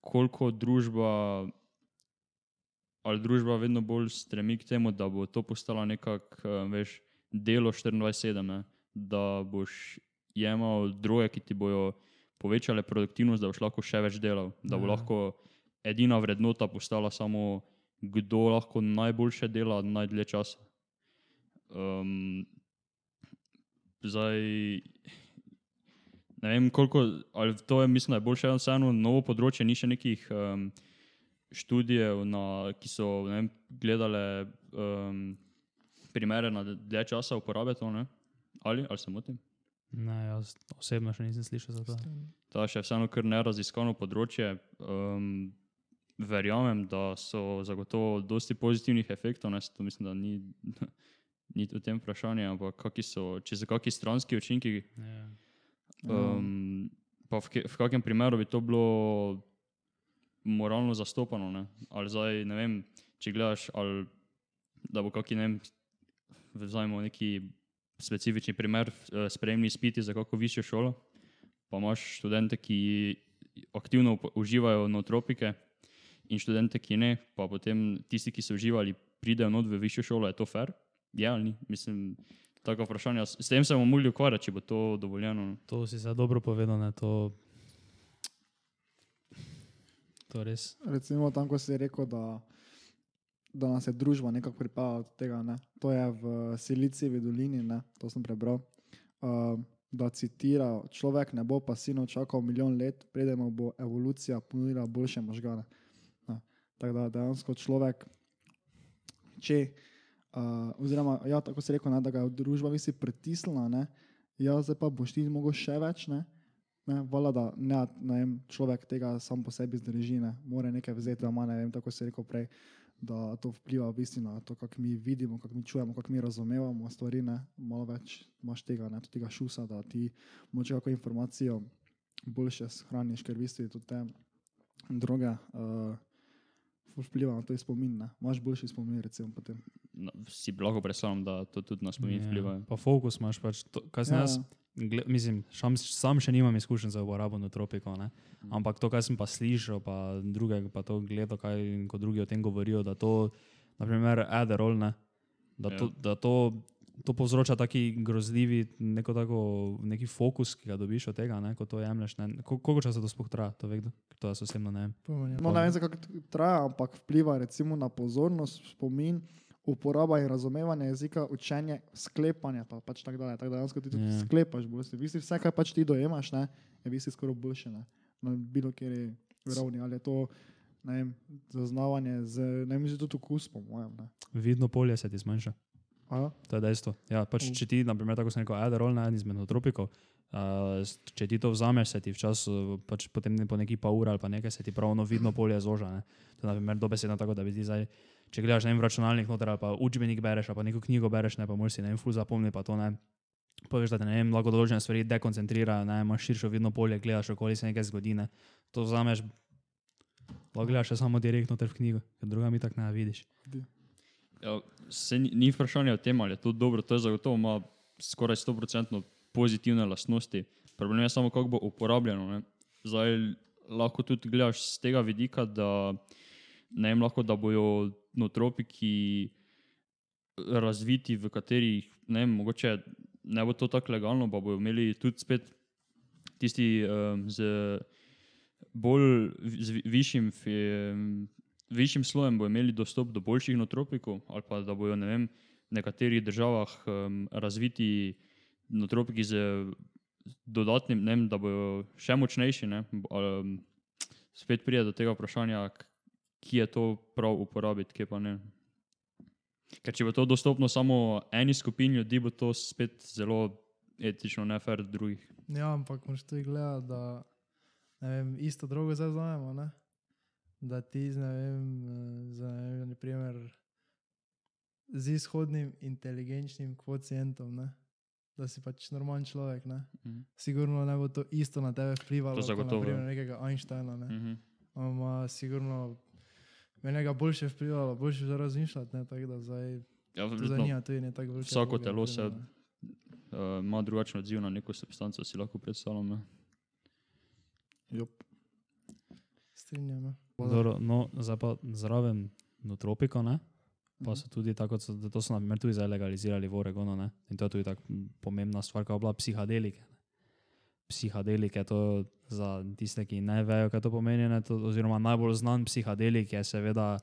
koliko družba ali družba vedno bolj stremi k temu, da bo to postalo nekako, veš, delo 24-7, ne? da boš jemal droge, ki ti bojo povečale produktivnost, da boš lahko še več delal, da bo Ja. lahko edina vrednota postala samo, kdo lahko najboljše dela najdlje časa. Um, zdaj, ne vem koliko, ali to je, mislim, da je bolj še vseeno novo področje, ni še nekih um, študijev, na, ki so ne vem, gledale um, primere na dlje časa uporabe to, ne? Ali, ali se motim? Ne, jaz osebno še nisem slišal za to. To je še vseeno kar neraziskano področje. Um, verjamem, da so zagotovo dosti pozitivnih efektov, ne, to mislim, da ni, (laughs) ni v tem vprašanju, ampak kaki so, če so kakšni stranski učinki, Ja. um, pa v, v kakem primeru bi to bilo moralno zastopano, ne? ali zdaj, ne vem, če gledaš, ali da bo kaki, ne vem, vzajmo neki specifični primer, eh, sprejemni izpiti za kako višjo šolo, pa imaš študente, ki aktivno uživajo notropike in študente, ki ne, pa potem tisti, ki so uživali, pridejo not v višjo šolo, je to fair? Je ali ni? Mislim, tako vprašanje. S s tem se bomo mogli ukvarjati, če bo to dovoljeno. no. To si zdaj dobro povedal, ne, to, to res. Recimo tam, ko si rekel, da, da nas je družba nekako pripeljala od tega. Ne? To je v Silicijevi dolini, ne? to sem prebral. Uh, da citira, človek ne bo pasivno čakal milijon let, preden mu bo evolucija ponudila boljše možgane. Tako da dejansko človek, če, uh, oziroma, ja, tako si rekel, ne, da ga je družba visi pritisnila, ne? ja, zdaj pa boš ti mogel še več. Ne? Ne, vala, da ne, ne vem, človek tega sam po sebi zdrži, ne more nekaj vzeti, da ima, ne vem, tako se rekel prej, da to vpliva v bistvu na to, kako mi vidimo, kako mi čujemo, kako mi razumevamo stvari, ne, malo več imaš tega, ne, tega šusa, da ti moče kako informacijo boljše shraniš, ker v bistvu tudi te droge uh, vpliva na to spomin, ne, imaš boljši spomin, recimo potem. Na- Si lahko predstavljam, da to tudi na spomin vpliva. Ja, Pa fokus imaš, pač, to, kaj sem Ja, jaz, gle, mislim, šam, sam še nimam izkušenj za uporabo notropikov, ne? ampak to, kar sem pa slišal, pa druge, pa to gledal, kaj ko drugi o tem govorijo, da to, naprimer, Adderall, ne, da, Ja. to, da to, to povzroča taki grozljivi, neko tako, neki fokus, ki ga dobiš od tega, ne, ko to jemliš. Ne. Kol- Koliko časa to sploh traja, to ve kdo? To jaz osebno ne vem. No, ne vem, zakaj traja, ampak vpliva recimo na pozornost, spomin, uporaba in razumevanje jezika, učenje, sklepanje, pa pač tako dalje. Tako da dejansko ti tudi Ja. yeah. sklepaš, bolj si. Visi, vse, kar pač ti dojemaš, ne, je visi skoraj boljše ne, na bilo kjeri ravni. Ali je to ne vem, zaznavanje z, ne vem, že tudi okus, po mojem. Ne. Vidno polje se ti zmanjša. Aha. To je dejstvo. Ja, pač, Mm. če ti, naprimer, tako sem rekel, Adderall, ne, en izmed notropikov, uh, če ti to vzameš, se ti včasih, pač potem ne po neki pa ura ali pa nekaj, se ti pravno vidno polje zoža. Ne. To je, naprimer, dobesedno tako, da bi ti zdaj, če gledaš ne vem, v računalnik noter ali pa učbenik bereš ali pa neko knjigo bereš, ne pa moraš si ne vem, ful zapomni pa to ne. Poveš, da te ne vem, lahko določene stvari dekoncentrira, ne, imaš širšo vidno polje, gledaš okoli se nekaj zgodi, ne. To vzameš, lahko gledaš samo direktno ter v knjigo, ker druga mi tako ne vidiš. Ja, se ni, ni vprašanje o tem, ali je to dobro, to je zagotovo ima skoraj 100% pozitivne lastnosti. Problem je samo, kako bo uporabljeno. Ne? Zdaj lahko tudi gledaš z tega vidika, da ne vem, lahko da bojo notropiki razviti, v katerih ne vem, mogoče ne bo to tako legalno, pa bojo imeli tudi spet tisti um, z bolj z vi- višjim, fi- višjim slojem bo imeli dostop do boljših notropikov, ali pa da bojo ne vem, v nekaterih državah um, razviti notropiki z dodatnim, ne vem, da bojo še močnejši. Ne, um, spet pride do tega vprašanja, ki je to prav uporabiti, kje pa ne. Ker če bo to dostopno samo eni skupini ljudi, bo to spet zelo etično, ne fair drugih. Ja, ampak moraš tudi gledati, da vem, isto drogo zdaj znamo? Da ti z, ne vem, eh, z, ne vem, naprimer, z izhodnim inteligenčnim kvocientom, ne? da si pač normalen človek, ne? Mhm. sigurno ne bo to isto na tebe vplivalo, kot naprimer ja. nekega Einsteina. Ne? Mhm. Ima sigurno menega boljše vplivalo, boljše za razmišljati, ne? tako da zdaj Ja, zanima tudi ne tako veliko. vsako telo se- uh, ima drugačen odziv na neko substanco, si lahko predstavljam. Ne? Strinjam. Ja. Dobro, no, zdaj pa zraven notropiko, ne? Mhm. Pa so tudi tako, da so naprimer tudi zdaj legalizirali v Oregonu, ne? In to je tudi tako pomembna stvar, kot je bila psihadelike. Ne? Psihadelike, to za tiste, ki ne vejo, kaj to pomeni, ne? To, oziroma najbolj znan psihadelik je seveda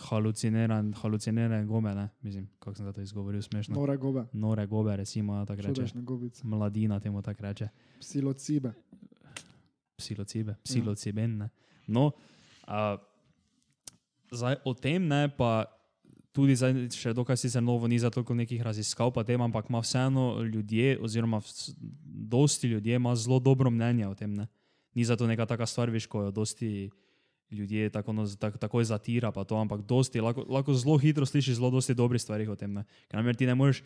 haluciniran, halucinirane gobe, ne, mislim, kako sem to izgovoril smešno. Nore gobe, Nore gobe, recimo, ja, tako reče. Mladina temu tako reče. psilocibe. psilocibe, psilociben. Ne. No, a, zdaj o tem ne, pa tudi zdaj še dokaj sicer novo ni za toliko nekih raziskav, pa tem, ampak ima vseeno ljudje, oziroma dosti ljudje ima zelo dobro mnenje o tem. Ne. Ni zato neka taka stvar, veš, ko jo dosti ljudje tako, no, tak, takoj zatira, pa to, ampak dosti, lahko, lahko zelo hitro slišiš zelo dosti dobrih stvari o tem. Ne. Ker namer ti ne moreš,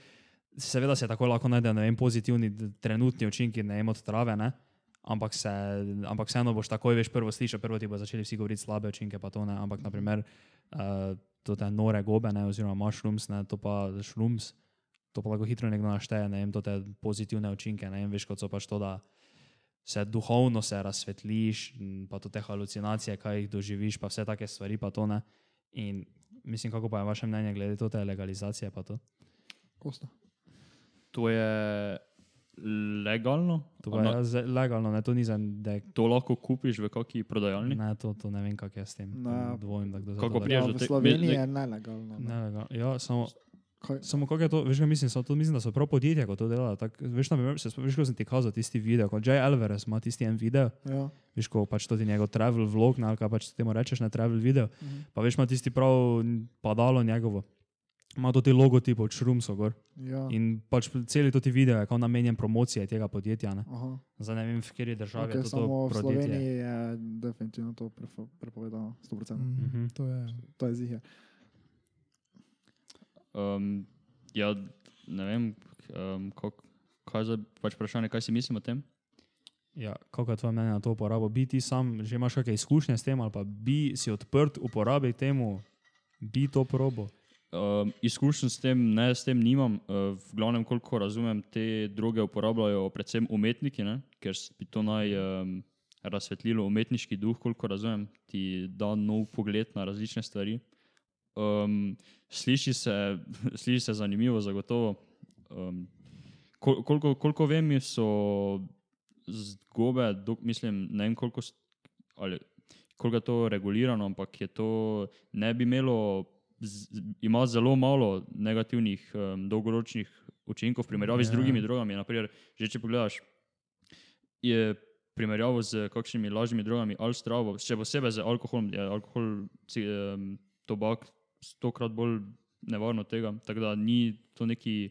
seveda se tako lahko najde, ne vem, pozitivni trenutni učinki, ne vem, od trave, ne. Ampak, se, ampak vseeno boš takoj veš prvo slišal, prvo ti bo začeli vsi govoriti slabe učinke, pa to ne. Ampak, naprimer, uh, to te nore gobe, ne, oziroma mushrooms, ne, to pa shrooms, to pa lahko hitro nekdo našteje, ne vem, to te pozitivne učinke, ne vem, veš, kot so pač to, da se duhovno se razsvetliš, pa to te halucinacije, kaj jih doživiš, pa vse take stvari, pa to ne. In mislim, kako pa je vaše mnenje glede to te legalizacije, pa to? Kosta. To je legalno? To je ja, legalno, ne, to ni za, da je To lahko kupiš v kakšni prodajalni? Ne, to, to ne vem, kako je s tem. Ne. Dvomim, da kdo za Kako to priješ Ja, do v te- Sloveniji ve- je nelegalno. ne. Ne, ja, samo, Kaj? samo kako je to, veš, kaj mislim, samo to mislim, da so prav podjetja, ko to delajo. Tak, veš, na primer, se spomniš, ko sem ti kazal tisti video, kot Jay Alvarez ima tisti en video, Ja. veš, ko pač to ti njegov travel vlog, ali kaj pač temu rečeš, ne travel video, Mhm. pa veš, ima tisti prav padalo njegovo. Ima to ti logotip od Šrumso gor. Ja. In pač celi to ti video je namenjen promocije tega podjetja. Ne. Aha. Zdaj ne vem, v kateri državi Okay, je to, samo to v podjetje. Sloveniji je definitivno to prepovedano, 100%. Mm, Mhm. To je. To je zihe. Um, ja, ne vem, um, kak, kaj je pač vprašanje, kaj si mislim o tem. Ja, kako je tvoje mnenje na to uporabo? Bi ti sam že imaš kakšne izkušnje s tem, ali pa bi si odprt uporabiti temu, bi to probo? Um, izkušenj s tem, ne, s tem nimam. Uh, v glavnem, koliko razumem, te droge uporabljajo predvsem umetniki, ne? ker bi to naj um, razsvetlilo umetniški duh, koliko razumem, ti da nov pogled na različne stvari. Um, sliši, se, (laughs) sliši se zanimivo, zagotovo. Um, kol, koliko, koliko vem, so zgobe, dok, mislim, ne vem koliko, ali, koliko je to regulirano, ampak je to ne bi imelo z, ima zelo malo negativnih um, dolgoročnih učinkov v primerjavi ja. z drugimi drogami. Naprimer, že če pogledaš, je primerjavo z kakšnimi lažnimi drogami ali zdravo, še posebej z alkoholom, je alkohol, ci- um, tobak stokrat bolj nevarno tega, tako da ni to neki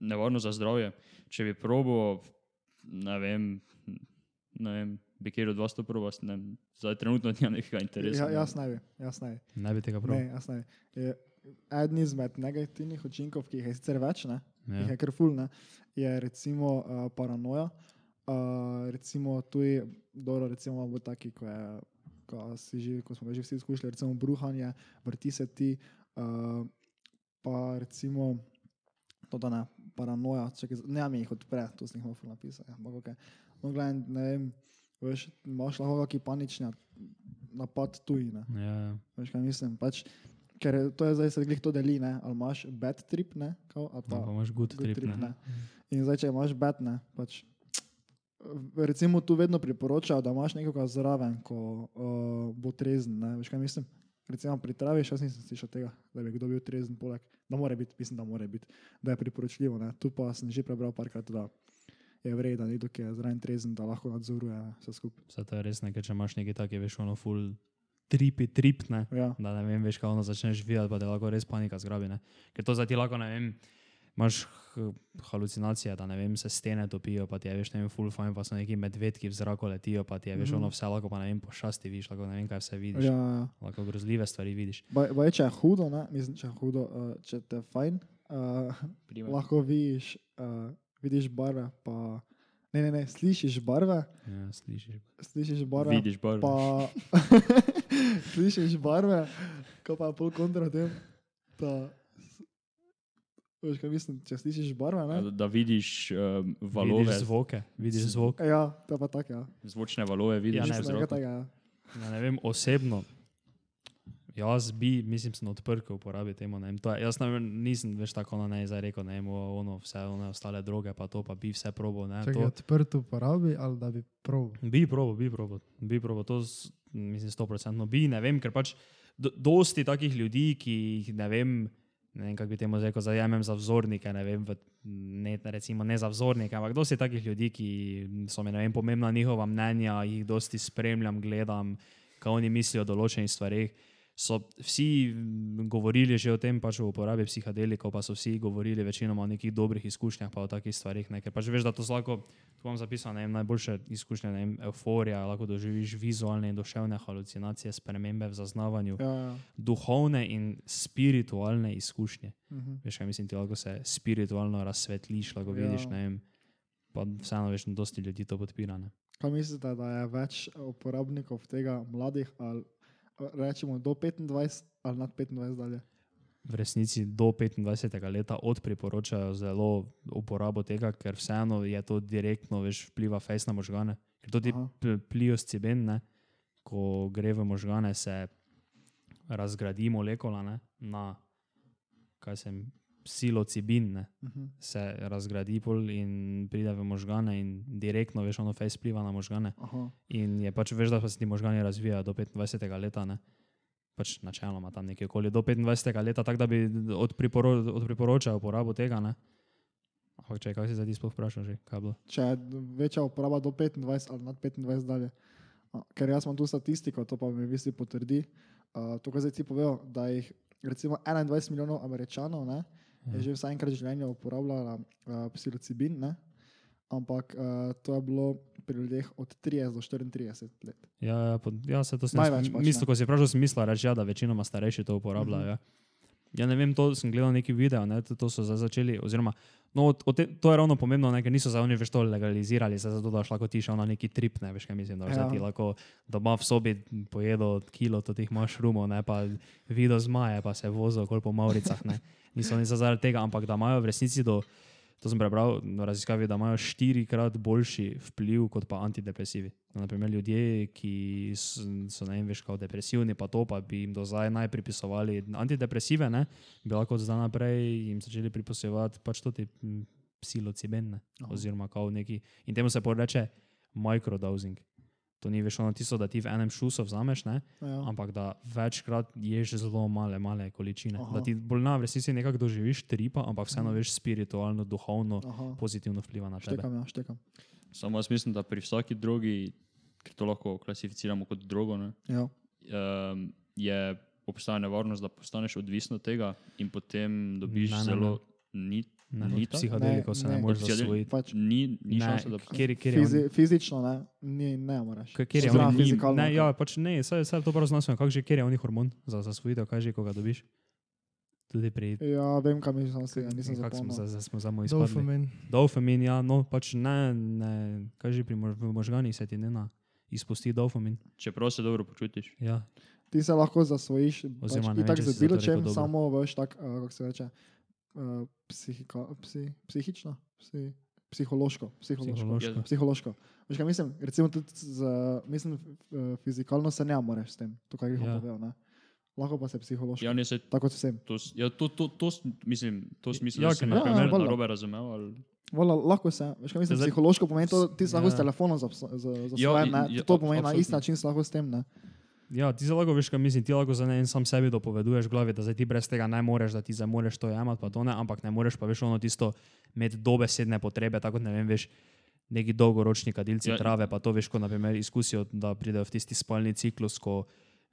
nevarno za zdravje. Če bi probo, ne vem, ne vem, bi kjer od vas to proba, ne zdaj trenutno nimam nekega interesa. Ja, jaz ne bi, jaz ne bi. Ne bi tega prav. Ne, jaz ne bi. Je Eden izmed negativnih učinkov, ki jih je sicer več, ne, ja. Jih je kar ful, ne, je recimo uh, paranoja. Uh, recimo tudi, dobro, recimo bo taki, ko, je, ko, že, ko smo že vsi izkušali, recimo bruhanje, vrti se ti, uh, pa recimo to, da ne, paranoja, čakaj, ne mi jih odpre, to sem jih lahko napisal, ja, ampak okay. no, gledaj, ne vem, veš, imaš lahko kakšen panični napad tuji, ne. Ja, ja. Veš, kaj mislim? Pač, ker to je zdaj se glih to deli, ne? ali imaš bad trip, ne? Kao, ali Pa, pa pa imaš good, good trip, ne. In zdaj, če imaš bad, ne? Pač, recimo tu vedno priporočajo, da imaš nekoga zraven, ko uh, bo trezen, ne? Veš, kaj mislim? Recimo pri travi, še nisem slišal tega, da bi kdo bil trezen poleg. Da mora biti, mislim, da mora biti, da je priporočljivo. Ne? Tu pa sem že prebral parkrat, da je vredno, da nekdo, ki je zraven trezen, da lahko nadzoruje vse skupaj. Vse to je res nekaj, če imaš nekaj takega, veš, ono full tripi, trip, ne. Ja. Da ne vem, veš, kaj ono začneš videti, pa te lahko res panika zgrabi, ne. Ker to za ti lahko, ne vem, imaš halucinacije, da ne vem, se stene topijo, pa ti je, veš, ne vem, full fine, pa so neki medvedki v zraku letijo, pa ti je, veš, Mhm. ono vse lahko, pa ne vem, pošasti vidiš, lahko ne vem, kaj vse vidiš. Ja, ja. Lahko grozljive stvari vidiš. Baj, če je hudo, ne? mislim, če je hudo, uh, če te je fajn, uh, Primer. lahko vidiš, uh, vidiš barve, pa ne, ne, ne, slišiš barve, Ja, slišiš. slišiš barve, Vidiš barve. pa (laughs) slišiš barve, ko pa je pol kontra tem, da, s- veš, kaj mislim, če slišiš barve, ne? Da, da vidiš um, valove, Vidiš zvoke, vidiš Z- zvok. Ja, to je pa tako, ja. zvočne valove, vidiš Ja, ne, zraku. takega, ja. Ja, ne vem, osebno. Jaz bi, mislim, sem odprt, ko uporabim temu. ne vem, To je, jaz ne vem, nisem več tako ono, ne, zdaj rekel, ne, vem, ono, vse one ostale droge, pa to, pa bi vse probo, ne, Če to. odprt uporabi ali da bi prav. Bi probo, bi probo, bi probo, to mislim, sto procentno bi, ne vem, ker pač do, dosti takih ljudi, ki jih ne vem, ne vem, kako bi temu rekel, zajemem za vzornike, ne vem, v, ne, recimo ne za vzornike, ampak dosti takih ljudi, ki so mi, ne vem, pomembna njihova mnenja, jih dosti spremljam, gledam, kaj oni mislijo o določenih stvarih. So vsi mm, govorili že o tem, pač o uporabi psihadelikov, pa so vsi govorili večinoma o nekih dobrih izkušnjah, pa o takih stvarih. Ne? Ker pač veš, da to lahko, tu imam zapisano, ne vem, najboljše izkušnje, ne vem, euforija, lahko doživiš vizualne in duševne halucinacije, spremembe v zaznavanju, Ja, ja. duhovne in spiritualne izkušnje. Mhm. Veš, kaj mislim, ti lahko se spiritualno razsvetliš, lahko vidiš, Ja. ne vem. Pa vseeno da dosti ljudi to podpira. Ne? Kaj mislite, da je več uporabnikov tega mladih ali rečemo do 25 ali nad 25 dalje? v resnici do 25. leta odpriporočajo zelo uporabo tega, ker vseeno je to direktno veš, vpliva fejs na možgane. Ker to ti Aha. pliosciben, ne, ko gre v možgane, se razgradi molekula ne, na kaj sem. Psilocibin ne, Mhm. se razgradi pol in pride v možgane, in direktno veš, ono fejs vpliva na možgane. Aha. In je pač veš, da se ti možgani razvijajo do 25. leta, ne? pač načeloma tam nekje okoli do 25. leta, tako da bi odpriporo, odpriporočal uporabo tega. Ne? Ampak če kaj si zdaj sploh vprašal, že kaj bilo? Če je večja uporaba do 25 ali nad 25 dalje. Ker jaz imam tu statistiko, to pa mi v bistvu potrdi. Uh, to, kar zdaj ti povedal, da jih recimo 21 milijonov američanov ne, je že vsaj enkrat v življenju uporabljala uh, psilocibin, ne? ampak uh, to je bilo pri ljudeh od 30 do 34 let. Ja, ja, pod, ja se to Največ pač, mislil, ne. ko si vprašal, sem mislil reči, ja, da večinoma starejši to uporabljajo. Mhm. Ja. Ja, ne vem, to sem gledal neki video, ne, to, so zdaj začeli, oziroma, no, o- te, to je ravno pomembno, ne, ker niso za oni več to legalizirali, zdaj zato, da lahko ti šel na neki trip, ne veš, kaj mislim, da Ja. ti lahko doma v sobi pojedel kilo teh mašrumov, ne, pa videl zmaje, pa se vozil okoli po Mauricah, ne. Niso oni zaradi tega, ampak da imajo v resnici do, to sem prebral v raziskavi, da imajo štirikrat boljši vpliv kot pa antidepresivi. Naprimer, ljudje, ki s- so ne vem, veš, kao depresivni, pa to, pa bi jim do zdaj naj pripisovali antidepresive, ne, bi lahko od zdaj naprej jim začeli pripisovati pač to ti mm, psilociben, ne, Aha. oziroma kao neki. In temu se poreče microdosing. To ni več ono tisto, da ti v enem šusu vzameš, ne, Ja. ampak da večkrat ješ zelo male, male količine. Aha. Da ti bolj na resnici nekako doživiš tripa, ampak vseeno Mhm. veš spiritualno, duhovno, Aha. pozitivno vpliva na tebe. Štekam, ja, štekam. Samo jaz mislim, da pri vsaki drogi, ker to lahko klasificiramo kot drogo, ne, Ja. um, je obstaja nevarnost, da postaneš odvisen od tega in potem dobiš Ne, ne, zelo. Ni, Ne, ni psihodelikov se ne Ne, moreš zasvojiti. Pač Ni, ni Ne, šanse, da kjer, kjer je on- fizi, fizično ne, ni, ne moreš. Kjer je on, fizikalno, ne, ja, pač ne, saj, saj to prav znanstveno, kak že, kjer je oni hormon za zasvojitev, kaj že, ko ga dobiš. Tudi pri, Ja, vem, kam mislim, se, nisem kak smo, zapomnil. za, za, smo samo izpadli. Dopamin. Dopamin, ja, no, pač ne, ne, kaj že pri mož, možganih se ti ne na izpusti dopamin. čeprav se dobro počutiš. Ja, Ti se lahko zasvojiš, Oziroma, pač, ne itak z si zdaj to bilo čem, rekel dobro. samo veš, tak, uh, kako se reče, uh, psihiko, psi, psihično, psi, psihološko, psihološko. psihološko. Ja. Psihološko. Veš, kaj mislim? Recimo tudi z, mislim, eh, fizikalno se ne moreš s tem, to, kar jih Ja. ja. povedal. Lahko pa se psihološko. Ja, ne, se, Tako kot vsem. to, ja, to, to, to, mislim, to smisel, Ja, da sem na ne- primer Ja, valjda. narobe razumel. Ali, Vola, lahko se, veš, kaj mislim, Zdaj- psihološko pomeni to, ti si lahko Ja. s telefonom za, za, za Ja, svoje, ne? ja, to pomeni na absolutno. isti način lahko s tem. Ne? Ja, ti lahko veš, kaj mislim, ti lahko za ne en sam sebi dopoveduješ v glavi, da zdaj ti brez tega ne moreš, da ti zdaj moraš to jemati, pa to ne, ampak ne moreš pa veš ono tisto imeti dobesedne potrebe, tako kot ne vem, veš, neki dolgoročni kadilci Ja. trave, pa to veš, ko naprimer izkusijo, da pridejo v tisti spalni ciklus, ko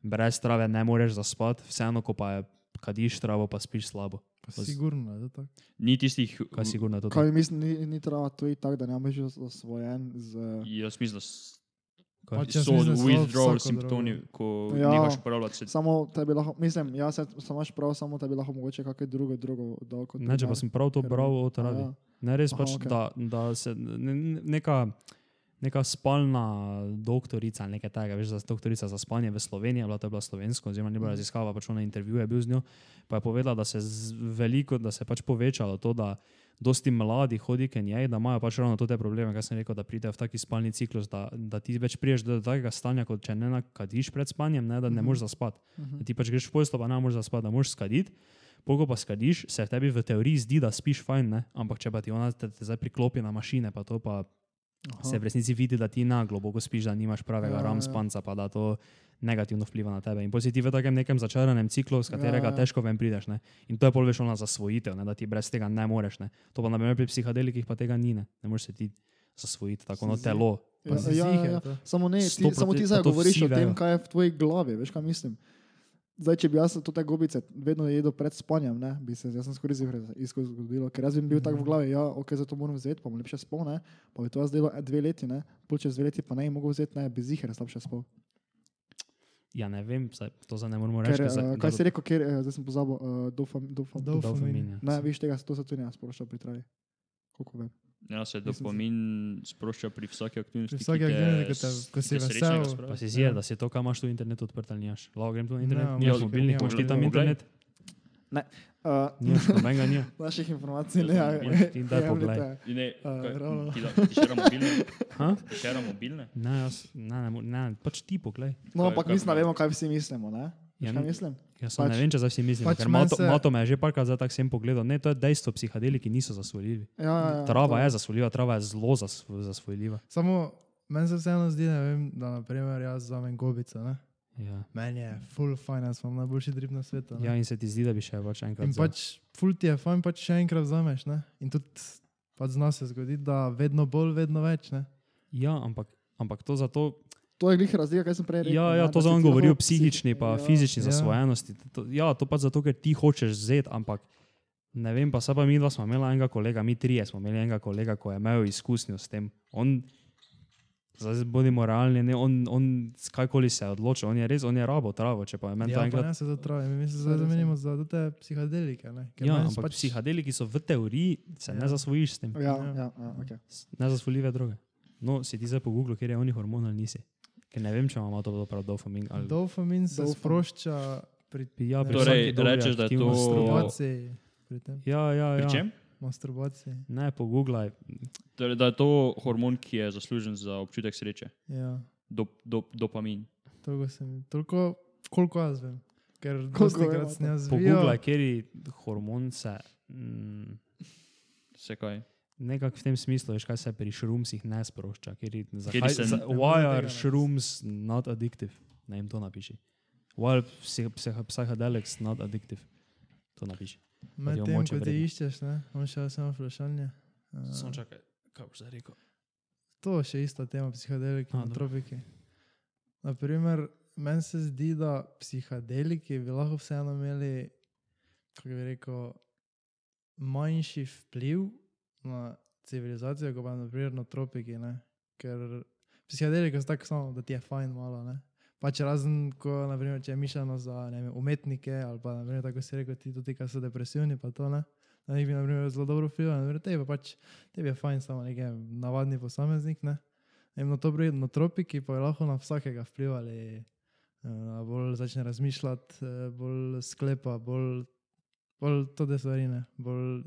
brez trave ne moreš zaspati, vseeno, ko pa je kadiš travo, pa spiš slabo. Pa Pa z- sigurno je to tako. ni tistih, Kaj sigurno je to? Kaj mislim, ni, ni treba to iti tako, da ne boš osvojen z... jaz mislim, da? Pač so withdrawal simptomi, ko Ja. nehaš uporabljati se. Samo tebi lahko, mislim, ja, se, samo imaš prav, samo tebi lahko mogoče kakšno drugo drogo dal kot Ne, če pa sem prav to bral o travi. Ja. Ne, res Aha, pač, okej. da, da se ne, ne- neka, neka spalna doktorica, ali nekaj takega, veš, za doktorica za spanje v Sloveniji, bila to je bila slovensko, oziroma ni bila Mhm. raziskava, pač ona intervju je bil z njo, pa je povedala, da se z veliko, da se je pač povečalo to, da dosti mladi hodi k njej, da imajo pač ravno te probleme, kar sem rekel, da pridejo v taki spalni ciklus, da, da ti več priješ do takega stanja, kot če ne nakadiš pred spanjem, ne, da ne Mhm. moreš zaspati. Mhm. Da ti pač greš v posteljo, pa ne moreš zaspati, da moraš skaditi. Pogo pa skadiš, se tebi v teoriji zdi, da spiš fajn, ne? ampak če pa ti ona te, te zdaj priklopi na mašine, pa to pa Aha. se v resnici vidi, da ti na globoko spiš, da nimaš pravega Ja, ja, ram ja. spanca, pa da to negativno vpliva na tebe. In potem si ti v takem nekem začaranem ciklu, z katerega Ja, ja, ja. težko ven prideš. Ne? In to je pol veš ona zasvojitev, ne? da ti brez tega ne moreš. Ne? To pa na primer pri psihadelikih pa tega ni, ne, ne moreš se ti zasvojiti, tako na Si telo. Pa Ja, si ja, ziher ja, to. Samo ne, ti, samo ti zdaj govoriš o tem, kaj je v tvoji glavi, veš kaj mislim. Zdaj, če bi jaz to te gobice vedno jedel pred spanjem, ne, bi se jaz sem skoraj zgodilo, ker jaz bi bil tako v glavi, ja, ok, zato moram vzeti, pa mu lepše spol, ne, pa bi to jaz delal eh, dve leti, ne, pol čez dve leti pa ne bi mogel vzeti, ne, bi ziher slabše spol. Ja, ne vem, saj, to zdaj ne moremo Ker, reči. ker uh, zdaj- kaj si rekel, ker, uh, zdaj sem pozabil, uh, dofam, dofam, Dopamin. dopamin, ja. Ne, viš tega, to se tudi ne sporoča pri travi. Koliko vem. Ja, se dopamin sprošča pri vsaki aktivnosti. Pri vsaki aktivnosti, ko te- s- ko si vesel. Pa si zjer, da si to, kam imaš tu internet odprt ali nimaš. Lahko grem tu na internet, Ne, nimaš ampak- mobilnih, nimam. imaš ti tam internet, Uh, nimaš nobenega, nija. (laughs) naših informacij ne, ja, ti daj (laughs) poglej. In Ne, ravno. ti, da, ti šera mobilne? (laughs) Ha? Ti šera mobilne? Ne, jaz, ne, ne, ne, pač ti poglej. No, ampak mislim, da pomeni? vemo, kaj vsi mislimo, ne? Ja, kaj mislim? Jaz pač, ne vem, če zdaj vsi mislimo, pač ker Mato, se- Mato me je že parkrat zdaj tako sem pogledal. Ne, to je dejstvo, psihadeliki niso zasvojljivi. Ja, ja, ja, Trava to- je zasvojljiva, trava je zelo zasvo- zasvojljiva. Samo meni se vseeno zdi, ne vem, da naprimer jaz vzamem gobico. Ne? Ja. Meni je full jaz imam najboljši drip na svetu. ne. ja, in se ti zdi, da bi še pač enkrat. In pač full ti je fajn, pač še enkrat vzameš. Ne? In tudi pač zna se zgoditi, da vedno bolj, vedno več. Ne? Ja, ampak, ampak to zato. To je glih razlika, kaj sem prej rekel. Ja, ja, to za on govori o psihični pa ja. fizični Ja. zasvojenosti. To, ja, to pa zato, ker ti hočeš vzeti, ampak ne vem, pa se pa mi dva smo imeli enega kolega, mi trije smo imeli enega kolega, ko je imel izkušnjo s tem. On, zdaj bodimo realni, ne, on, on kajkoli se je odločil, on je res, on je rabo travo, če pa je meni Ja, enkrat. ne se to traje, mi se zdaj zamenjamo za te psihadelike. Ne? Ker Ja, ampak pač- psihadeliki so v teoriji, se Ja. ne zasvojiš s tem. Ja, Ja. ja, ja, okay. Nezasvojljive droge. No, si ti zdaj po Google, kjer je oni hormon ali nisi. Ker ne vem, če imamo to prav dopamin ali Dopamin se Dopam- sprošča pri Ja, pri Torej, rečeš, da je to- ja. Pri tem. Ja, ja, ja. Pri čem? Masturbaciji. Ne, pogooglaj. Torej, da je to hormon, ki je zaslužen za občutek sreče. Ja, Dop, dop, dopamin. toliko, sem, toliko koliko jaz vem. Ker dosti krat sem jaz Pogooglaj, zvijal. kjer hormon se. Mm, Se kaj? Nekako v tem smislu, veš, kaj se pri šrumsih ne sprošča. Zakaj, se za, n- Ne why are shrooms not addictive? Ne jim to napiši. Why are psych, psych, psychedelics not addictive? To napiši. Medtem, moče ko ti iščeš, ne, imam še samo vprašanje. Uh, čakaj, kaj boš zdaj rekel? to je še ista tema, psihadeliki in tropiki. Naprimer, meni se zdi, da psihadeliki bi lahko vseeno imeli, kako bi rekel, manjši vpliv na civilizacijo, kot pa naprimer na tropiki. Ne? Ker psihadeliki so tako samo, da ti je fajn malo. Ne? Pač razen, ko naprimer, če je mišljeno za vem, umetnike ali pa naprimer, tako si rekel, ti tudi, ki so depresivni, pa to ne. Na njih bi naprimer, zelo dobro vplivalo, tebi pa pač tebi je fajn samo neki navadni posameznik. Ne? In na to pride na tropiki, pa je lahko na vsakega vplivali, da bolj začne razmišljati, eh, bolj sklepa, bolj, bolj to te stvari, ne? bolj,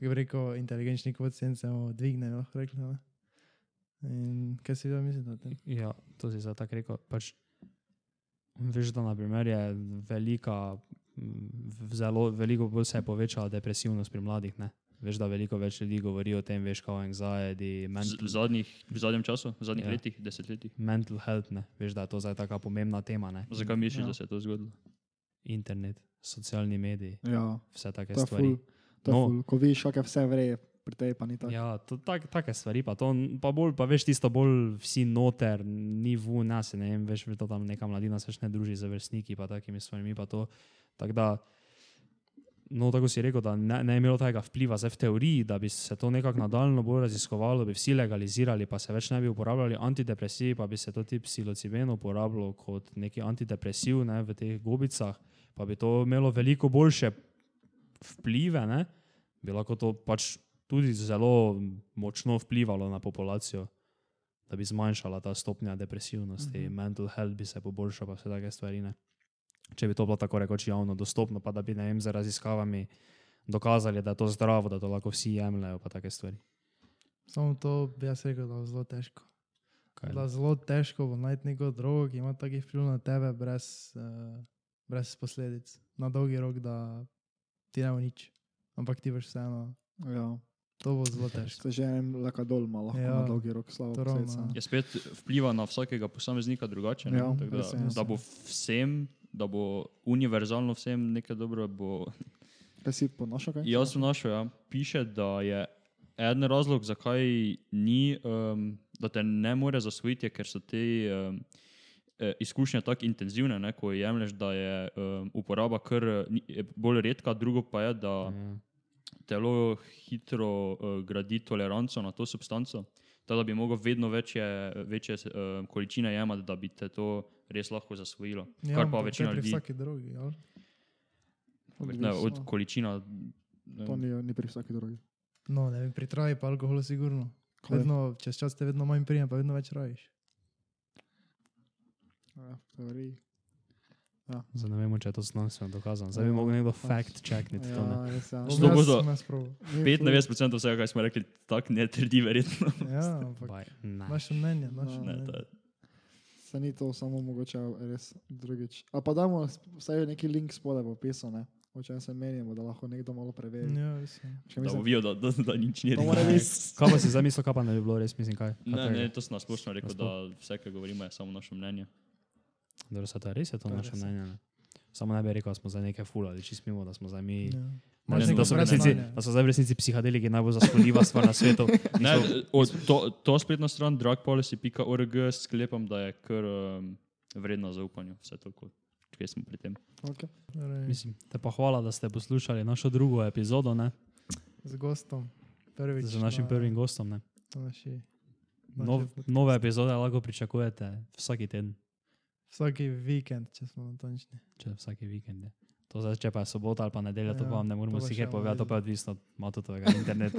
kako bi rekel, inteligenčni kvotient se mu dvigne, lahko rekli. Ne? In kaj si vi mislite o tem? Ja, to si zdaj tako rekel. Pač, veš, da naprimer je velika, v- zelo, veliko bolj se je povečala depresivnost pri mladih. Ne? Veš, da veliko več ljudi govori o tem, veš, kao anxiety, Z, mental, v, zadnjih, v zadnjem času, v zadnjih Ja. letih, desetletjih. mental health, ne? veš, da je to zdaj taka pomembna tema. Ne? Zakaj misliš, Ja. da se je to zgodilo? Internet, socialni mediji, Ja, vse take to je stvari. ful. To je No. ful. Ko vidiš, kako je vse vreje, pri tebi pa ni tako. Ja, to, tak, take stvari, pa, to, pa bolj, pa veš, tisto bolj vsi noter, ni vu nas, ne vem, veš, to tam neka mladina se več ne druži z vrstniki, pa takimi stvarmi, pa to. Tako da, no, tako si rekel, da ne, ne imelo tega vpliva, zdaj v teoriji, da bi se to nekako nadaljno bolj raziskovalo, bi vsi legalizirali, pa se več ne bi uporabljali antidepresivi, pa bi se to tip psilociben uporabljal kot neki antidepresiv ne, v teh gobicah, pa bi to imelo veliko boljše vplive, ne, bi lahko to pač tudi zelo močno vplivalo na populacijo, da bi zmanjšala ta stopnja depresivnosti, mm. -hmm. mental health bi se poboljšal, pa vse take stvari. Ne. Če bi to bilo tako rekoč javno dostopno, pa da bi ne vem, z raziskavami dokazali, da je to zdravo, da to lahko vsi jemljajo, pa take stvari. Samo to bi jaz rekel, da je zelo težko. Kaj, Da zelo težko bo najti neko drogo, ki ima taki vpliv na tebe, brez, uh, brez posledic, na dolgi rok, da ti ne bo nič. Ampak ti boš vseeno. Ja. To bo zelo težko. Se že en laka dol malo, lahko Ja, na dolgi rok slabo ravno, posledica. Je spet vpliva na vsakega posameznika drugače. ne, Ja, tako da, je, res da bo vsem, da bo univerzalno vsem nekaj dobro, bo Kaj si ponašal kaj? Jaz sem našel, ja. piše, da je eden razlog, zakaj ni, um, da te ne more zasvojiti, ker so te um, izkušnje tako intenzivne, ne, ko jemliš, da je um, uporaba kar ni- je bolj redka, drugo pa je, da Ja. Telo hitro uh, gradi toleranco na to substanco. Tako da bi mogel vedno večje, večje uh, količine jemati, da bi te to res lahko zasvojilo. Ja, Kar pa večina pri ljudi, vsaki drugi, ali? ne, od Odvisno. količina. ne, To ni, ni pri vsaki drugi. No, ne vem, pri traji pa alkoholu sigurno. Kaj? Vedno, čez čas te vedno manj prijem, pa vedno več rajiš. Ja, v teoriji. Zdaj ne vemo, če je to znanstveno dokazano. Zdaj bi Ja, mogel nekdo pač. fact. Ne? Ja, ja. Probal. Ni 95% vsega, kar smo rekli, tako ne trdi, verjetno. Ja, ampak Baj, ne. naše mnenje, naše. Ne, to mnenje. je- Se ni to samo mogoče res drugič. Ali pa damo vsaj neki link spodaj v opisu, ne? o čem se menimo, da lahko nekdo malo preveri. Ja, Da mislim, bo videl, da, da, da nič ni res. Kaj pa si (laughs) zdaj mislil, kaj pa ne bi bilo res, mislim, kaj? Ne, Katerega? ne, to sem nasplošno rekel, da vse, kar govorimo, je samo naše mnenje. Dobro, se to res, je to je naše ja. mnenje. Ne? Samo ne bi rekel, da smo za nekaj fulali, čist mimo, da smo zdaj mi. Ja. Ne, da, so resnici, da so zdaj v resnici psihadeliki najbolj zasvodljiva stvar na svetu. (laughs) Ne, od, to, to spletno stran drugpolicy.org sklepam, da je kar um, vredno zaupanja. Vse toliko, kje smo pri tem. Okay. Mislim, te pa hvala, da ste poslušali našo drugo epizodo, ne? Z gostom. Prvič. z našim na- prvim gostom. Ne? Naši, Nov, naši podcast. nove epizode lahko pričakujete vsak teden, Vsaki vikend, če smo natančni. če vsak vikend. Je. To zdaj, če pa je sobota ali pa nedelja, to Ja, pa vam ne moremo to še povedati, to pa je odvisno od matotovega (laughs) interneta.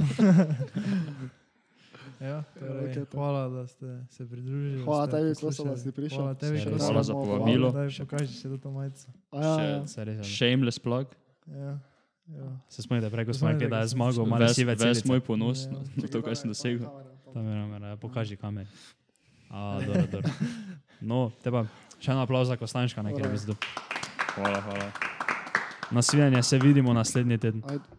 Ja, torej, okej, pa. hvala, da ste se pridružili. da Hvala ste tebi. Kosta, da si prišel. Hvala tebi, Še hvala za povabilo. Daj, pokaži še to majico. A ja, ja. Še- Se res, ja. Shameless plug, Ja, ja. Se spomnite, preko smo rekli, da ko je sem zmagal, malo ves, sive ves moj ponos Ja. na, na to, kar sem dosegel. Tam je namera, ja, pokaži kamer. A, dobro, dobro. (laughs) No, te pa še en aplauz za Kostanjška, nekaj Hvala. bi zdel. Hvala, hvala. Nasvidenje se vidimo naslednji teden. Ajde.